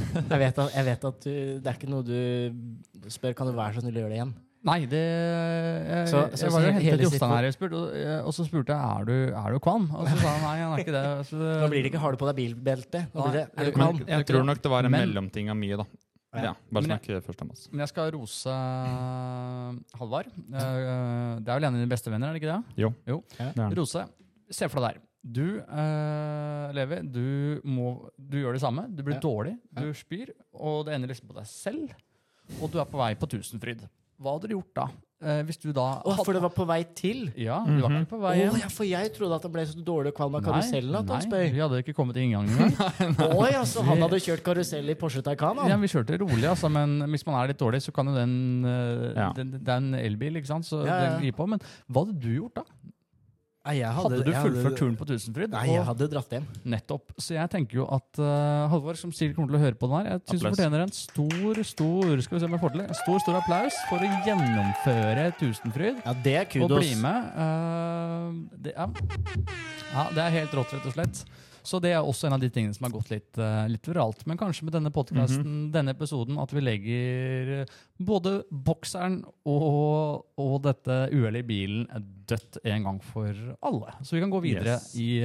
Jeg vet, at, jeg vet at du Det er ikke noe du spør Kan du være så snill å gjøre det igjen. Nei, det Jeg, Så- så jeg var jo hele- hentet Jostein her, og, spurt, og, eh, og så spurte jeg er du, er du kvam. Og så sa han nei, han er ikke det. Så, *laughs* Nå blir det ikke 'har du på deg bilbelte'? Nå blir det, er du kvam? Jeg tror nok det var en mellomting av mye, da. Ja. Ja, bare snakk først om oss. Men jeg skal rose eh, Halvard. Eh, det er vel en av dine beste venner, er det ikke det? Jo. jo. Er. Rose, se for deg der. Du, uh, Levi, du, må, du gjør det samme. Du blir Ja. dårlig, du spyr, og det ender liksom på deg selv. Og du er på vei på Tusenfryd. Hva hadde du gjort da? Eh, hvis du da Å, for det var på vei til? Ja, du var Mhm. ikke på vei Å hjem. ja, for jeg trodde at det ble så dårlig kvalm av karusellen at han nei, spøy. vi hadde ikke kommet til inngangen engang. *laughs* Å ja, så han hadde kjørt karusell i Porsche Taycan? Ja, vi kjørte rolig, altså, men hvis man er litt dårlig, så kan jo den, eh, Ja. den Det er en elbil, ikke sant, så Ja, ja. den gir på. Men hva hadde du gjort da? Jeg Hadde du fullført turen på Tusenfryd? Nei, jeg hadde dratt hjem. Nettopp. Så jeg tenker jo at uh, Halvor, som sikkert kommer til å høre på den her, jeg syns du fortjener en stor, stor skal vi se om jeg får til stor, stor applaus for å gjennomføre Tusenfryd. Ja, det er kudos. Og bli med. Uh, det, ja. ja, det er helt rått, rett og slett. Så det er også en av de tingene som har gått litt, eh, litt viralt. Men kanskje med denne podkasten, denne episoden, at vi legger eh, både bokseren og, og dette uhellet i bilen dødt en gang for alle. Så vi kan gå videre Yes. i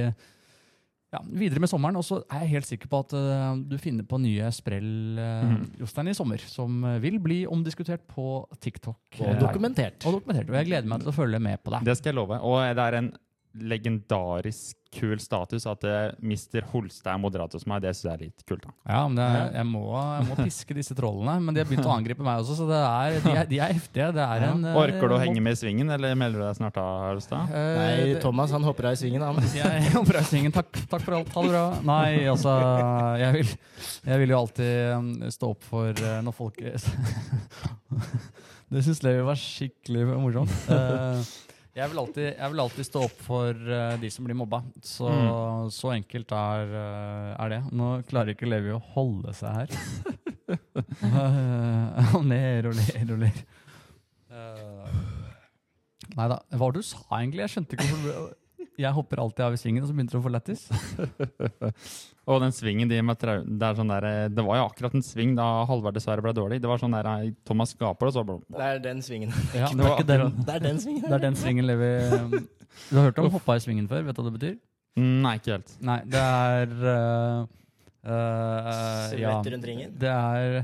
ja, videre med sommeren. Og så er jeg helt sikker på at uh, du finner på nye sprell, uh, mm. Jostein, i sommer, som vil bli omdiskutert på TikTok. Og dokumentert. og dokumentert. Og jeg gleder meg til å følge med på deg. Det skal jeg love. Og det er en legendarisk kul status at eh, Mr. Holstad er moderator hos meg. Det syns jeg er litt kult. da. Ja, men det er, jeg, må, jeg må piske disse trollene. Men de har begynt å angripe meg også, så det er, de, er, de er heftige. Det er Ja. en, eh, Orker du å henge med i svingen, eller melder du deg snart av, Holstad? Eh, Nei, Thomas han hopper av i svingen, han. *laughs* Jeg jobber i svingen. Takk, takk for alt. Ha det bra. Nei, altså Jeg vil, jeg vil jo alltid stå opp for uh, når folk *laughs* Det syns Levi var skikkelig morsomt. Jeg, vil alltid, jeg vil alltid stå opp for uh, de som blir mobba. Så, Mm. så enkelt er, uh, er det. Nå klarer ikke Levi å holde seg her. *laughs* Eh, Han ler og ler og ler. Uh, Nei da. Hva var det du sa egentlig? Jeg skjønte ikke hvorfor jeg hopper alltid av i svingen, og så begynte du å få lættis. *laughs* Og den svingen de med trau... Det, er sånn der, eh, det var jo akkurat en sving da Halvard dessverre ble dårlig. Det var sånn der eh, Thomas gaper, og så bare Det er den svingen. *laughs* Ja, Det det, er den, *laughs* Det er den svingen. det er den svingen Levi Du har hørt om hoppa i svingen før? Vet du hva det betyr? Nei, ikke helt. Nei, det er uh, uh, Ja. Rundt ringen. Det er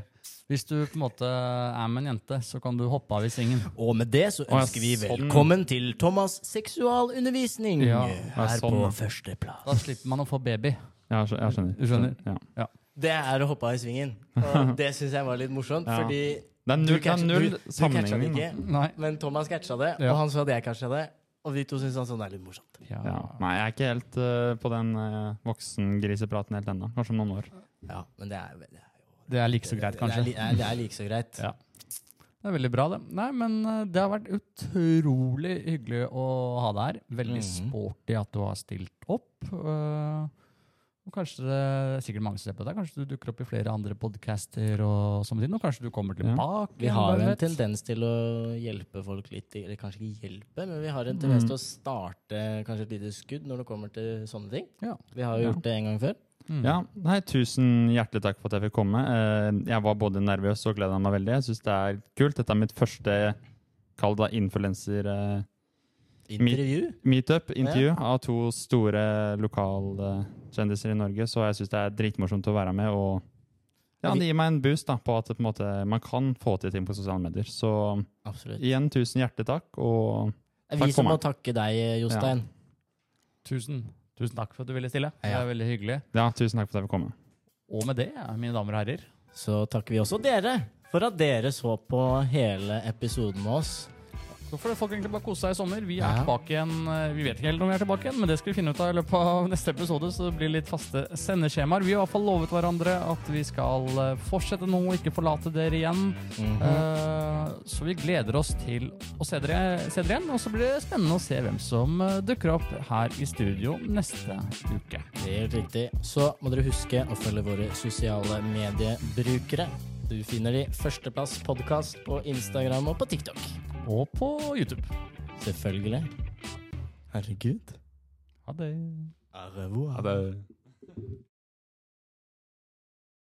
Hvis du på en måte er med en jente, så kan du hoppe av i svingen. Og med det så ønsker vi sånn. velkommen til Thomas' seksualundervisning. Ja. Ja, Her sånn, på ja. førsteplass. Da slipper man å få baby. Ja. Jeg skjønner. Du skjønner? Ja. Det er å hoppe av i svingen. *laughs* Og det syns jeg var litt morsomt, Ja. fordi Det er du null, er catcha- det, du- du det ikke. Nei. men Thomas catcha det, Ja. og han så at jeg catcha det. Og vi to syns han sånn er litt morsomt. Ja. Ja. Nei, jeg er ikke helt uh, på den uh, voksengrisepraten helt ennå. Kanskje om noen år. Ja, men det er, det er, Det er like så greit, kanskje. Det er, det er like så greit. Ja. Det er veldig bra, det. Nei, men eh, det har vært utrolig hyggelig å ha deg her. Veldig Mhm. sporty at du har stilt opp. eh, og kanskje det er sikkert mange som ser på deg. Kanskje du dukker opp i flere andre podcaster og sånne ting. Og kanskje du kommer Ja. tilbake. Vi har jo en tendens til å hjelpe folk litt, eller kanskje ikke hjelpe, men vi har en tendens Mm. til å starte kanskje et lite skudd når det kommer til sånne ting. Ja. Vi har jo Ja. gjort det en gang før. Mm. Ja, nei, Tusen hjertelig takk for at jeg fikk komme. Eh, Jeg var både nervøs og gleda meg veldig. Jeg syns det er kult. Dette er mitt første kall det influenser-meetup. Intervju. Intervju av to store lokalkjendiser i Norge, så jeg syns det er dritmorsomt å være med. Og ja, det gir meg en boost da, på at på en måte, man kan få til ting på sosiale medier. Så Absolutt. igjen, tusen hjertelig takk. Og Det er Takk vi for som må meg. takke deg, Jostein. Tusen, tusen takk for at du ville stille. Det Ja. er veldig hyggelig. ja, tusen takk for at jeg fikk komme. Og med det, mine damer og herrer Så takker vi også dere for at dere så på hele episoden med oss. Så får folk egentlig bare kose seg i sommer. Vi er tilbake igjen. eh, Vi vet ikke helt om vi er tilbake igjen, men det skal vi finne ut av i løpet av *laughs* neste episode. Så det blir litt faste sendeskjemaer. Vi har i hvert fall lovet hverandre at vi skal eh, fortsette nå ikke forlate dere igjen. Mm -hmm. uh, Så vi gleder oss til å se dere, se dere igjen. Og så blir det spennende å se hvem som dukker opp her i studio neste uke. Helt riktig. Så må dere huske å følge våre sosiale mediebrukere. Du finner de Førsteplass podkast på Instagram og på TikTok. Og på YouTube. Selvfølgelig. Herregud. Ha det. Au revoir. Ha det.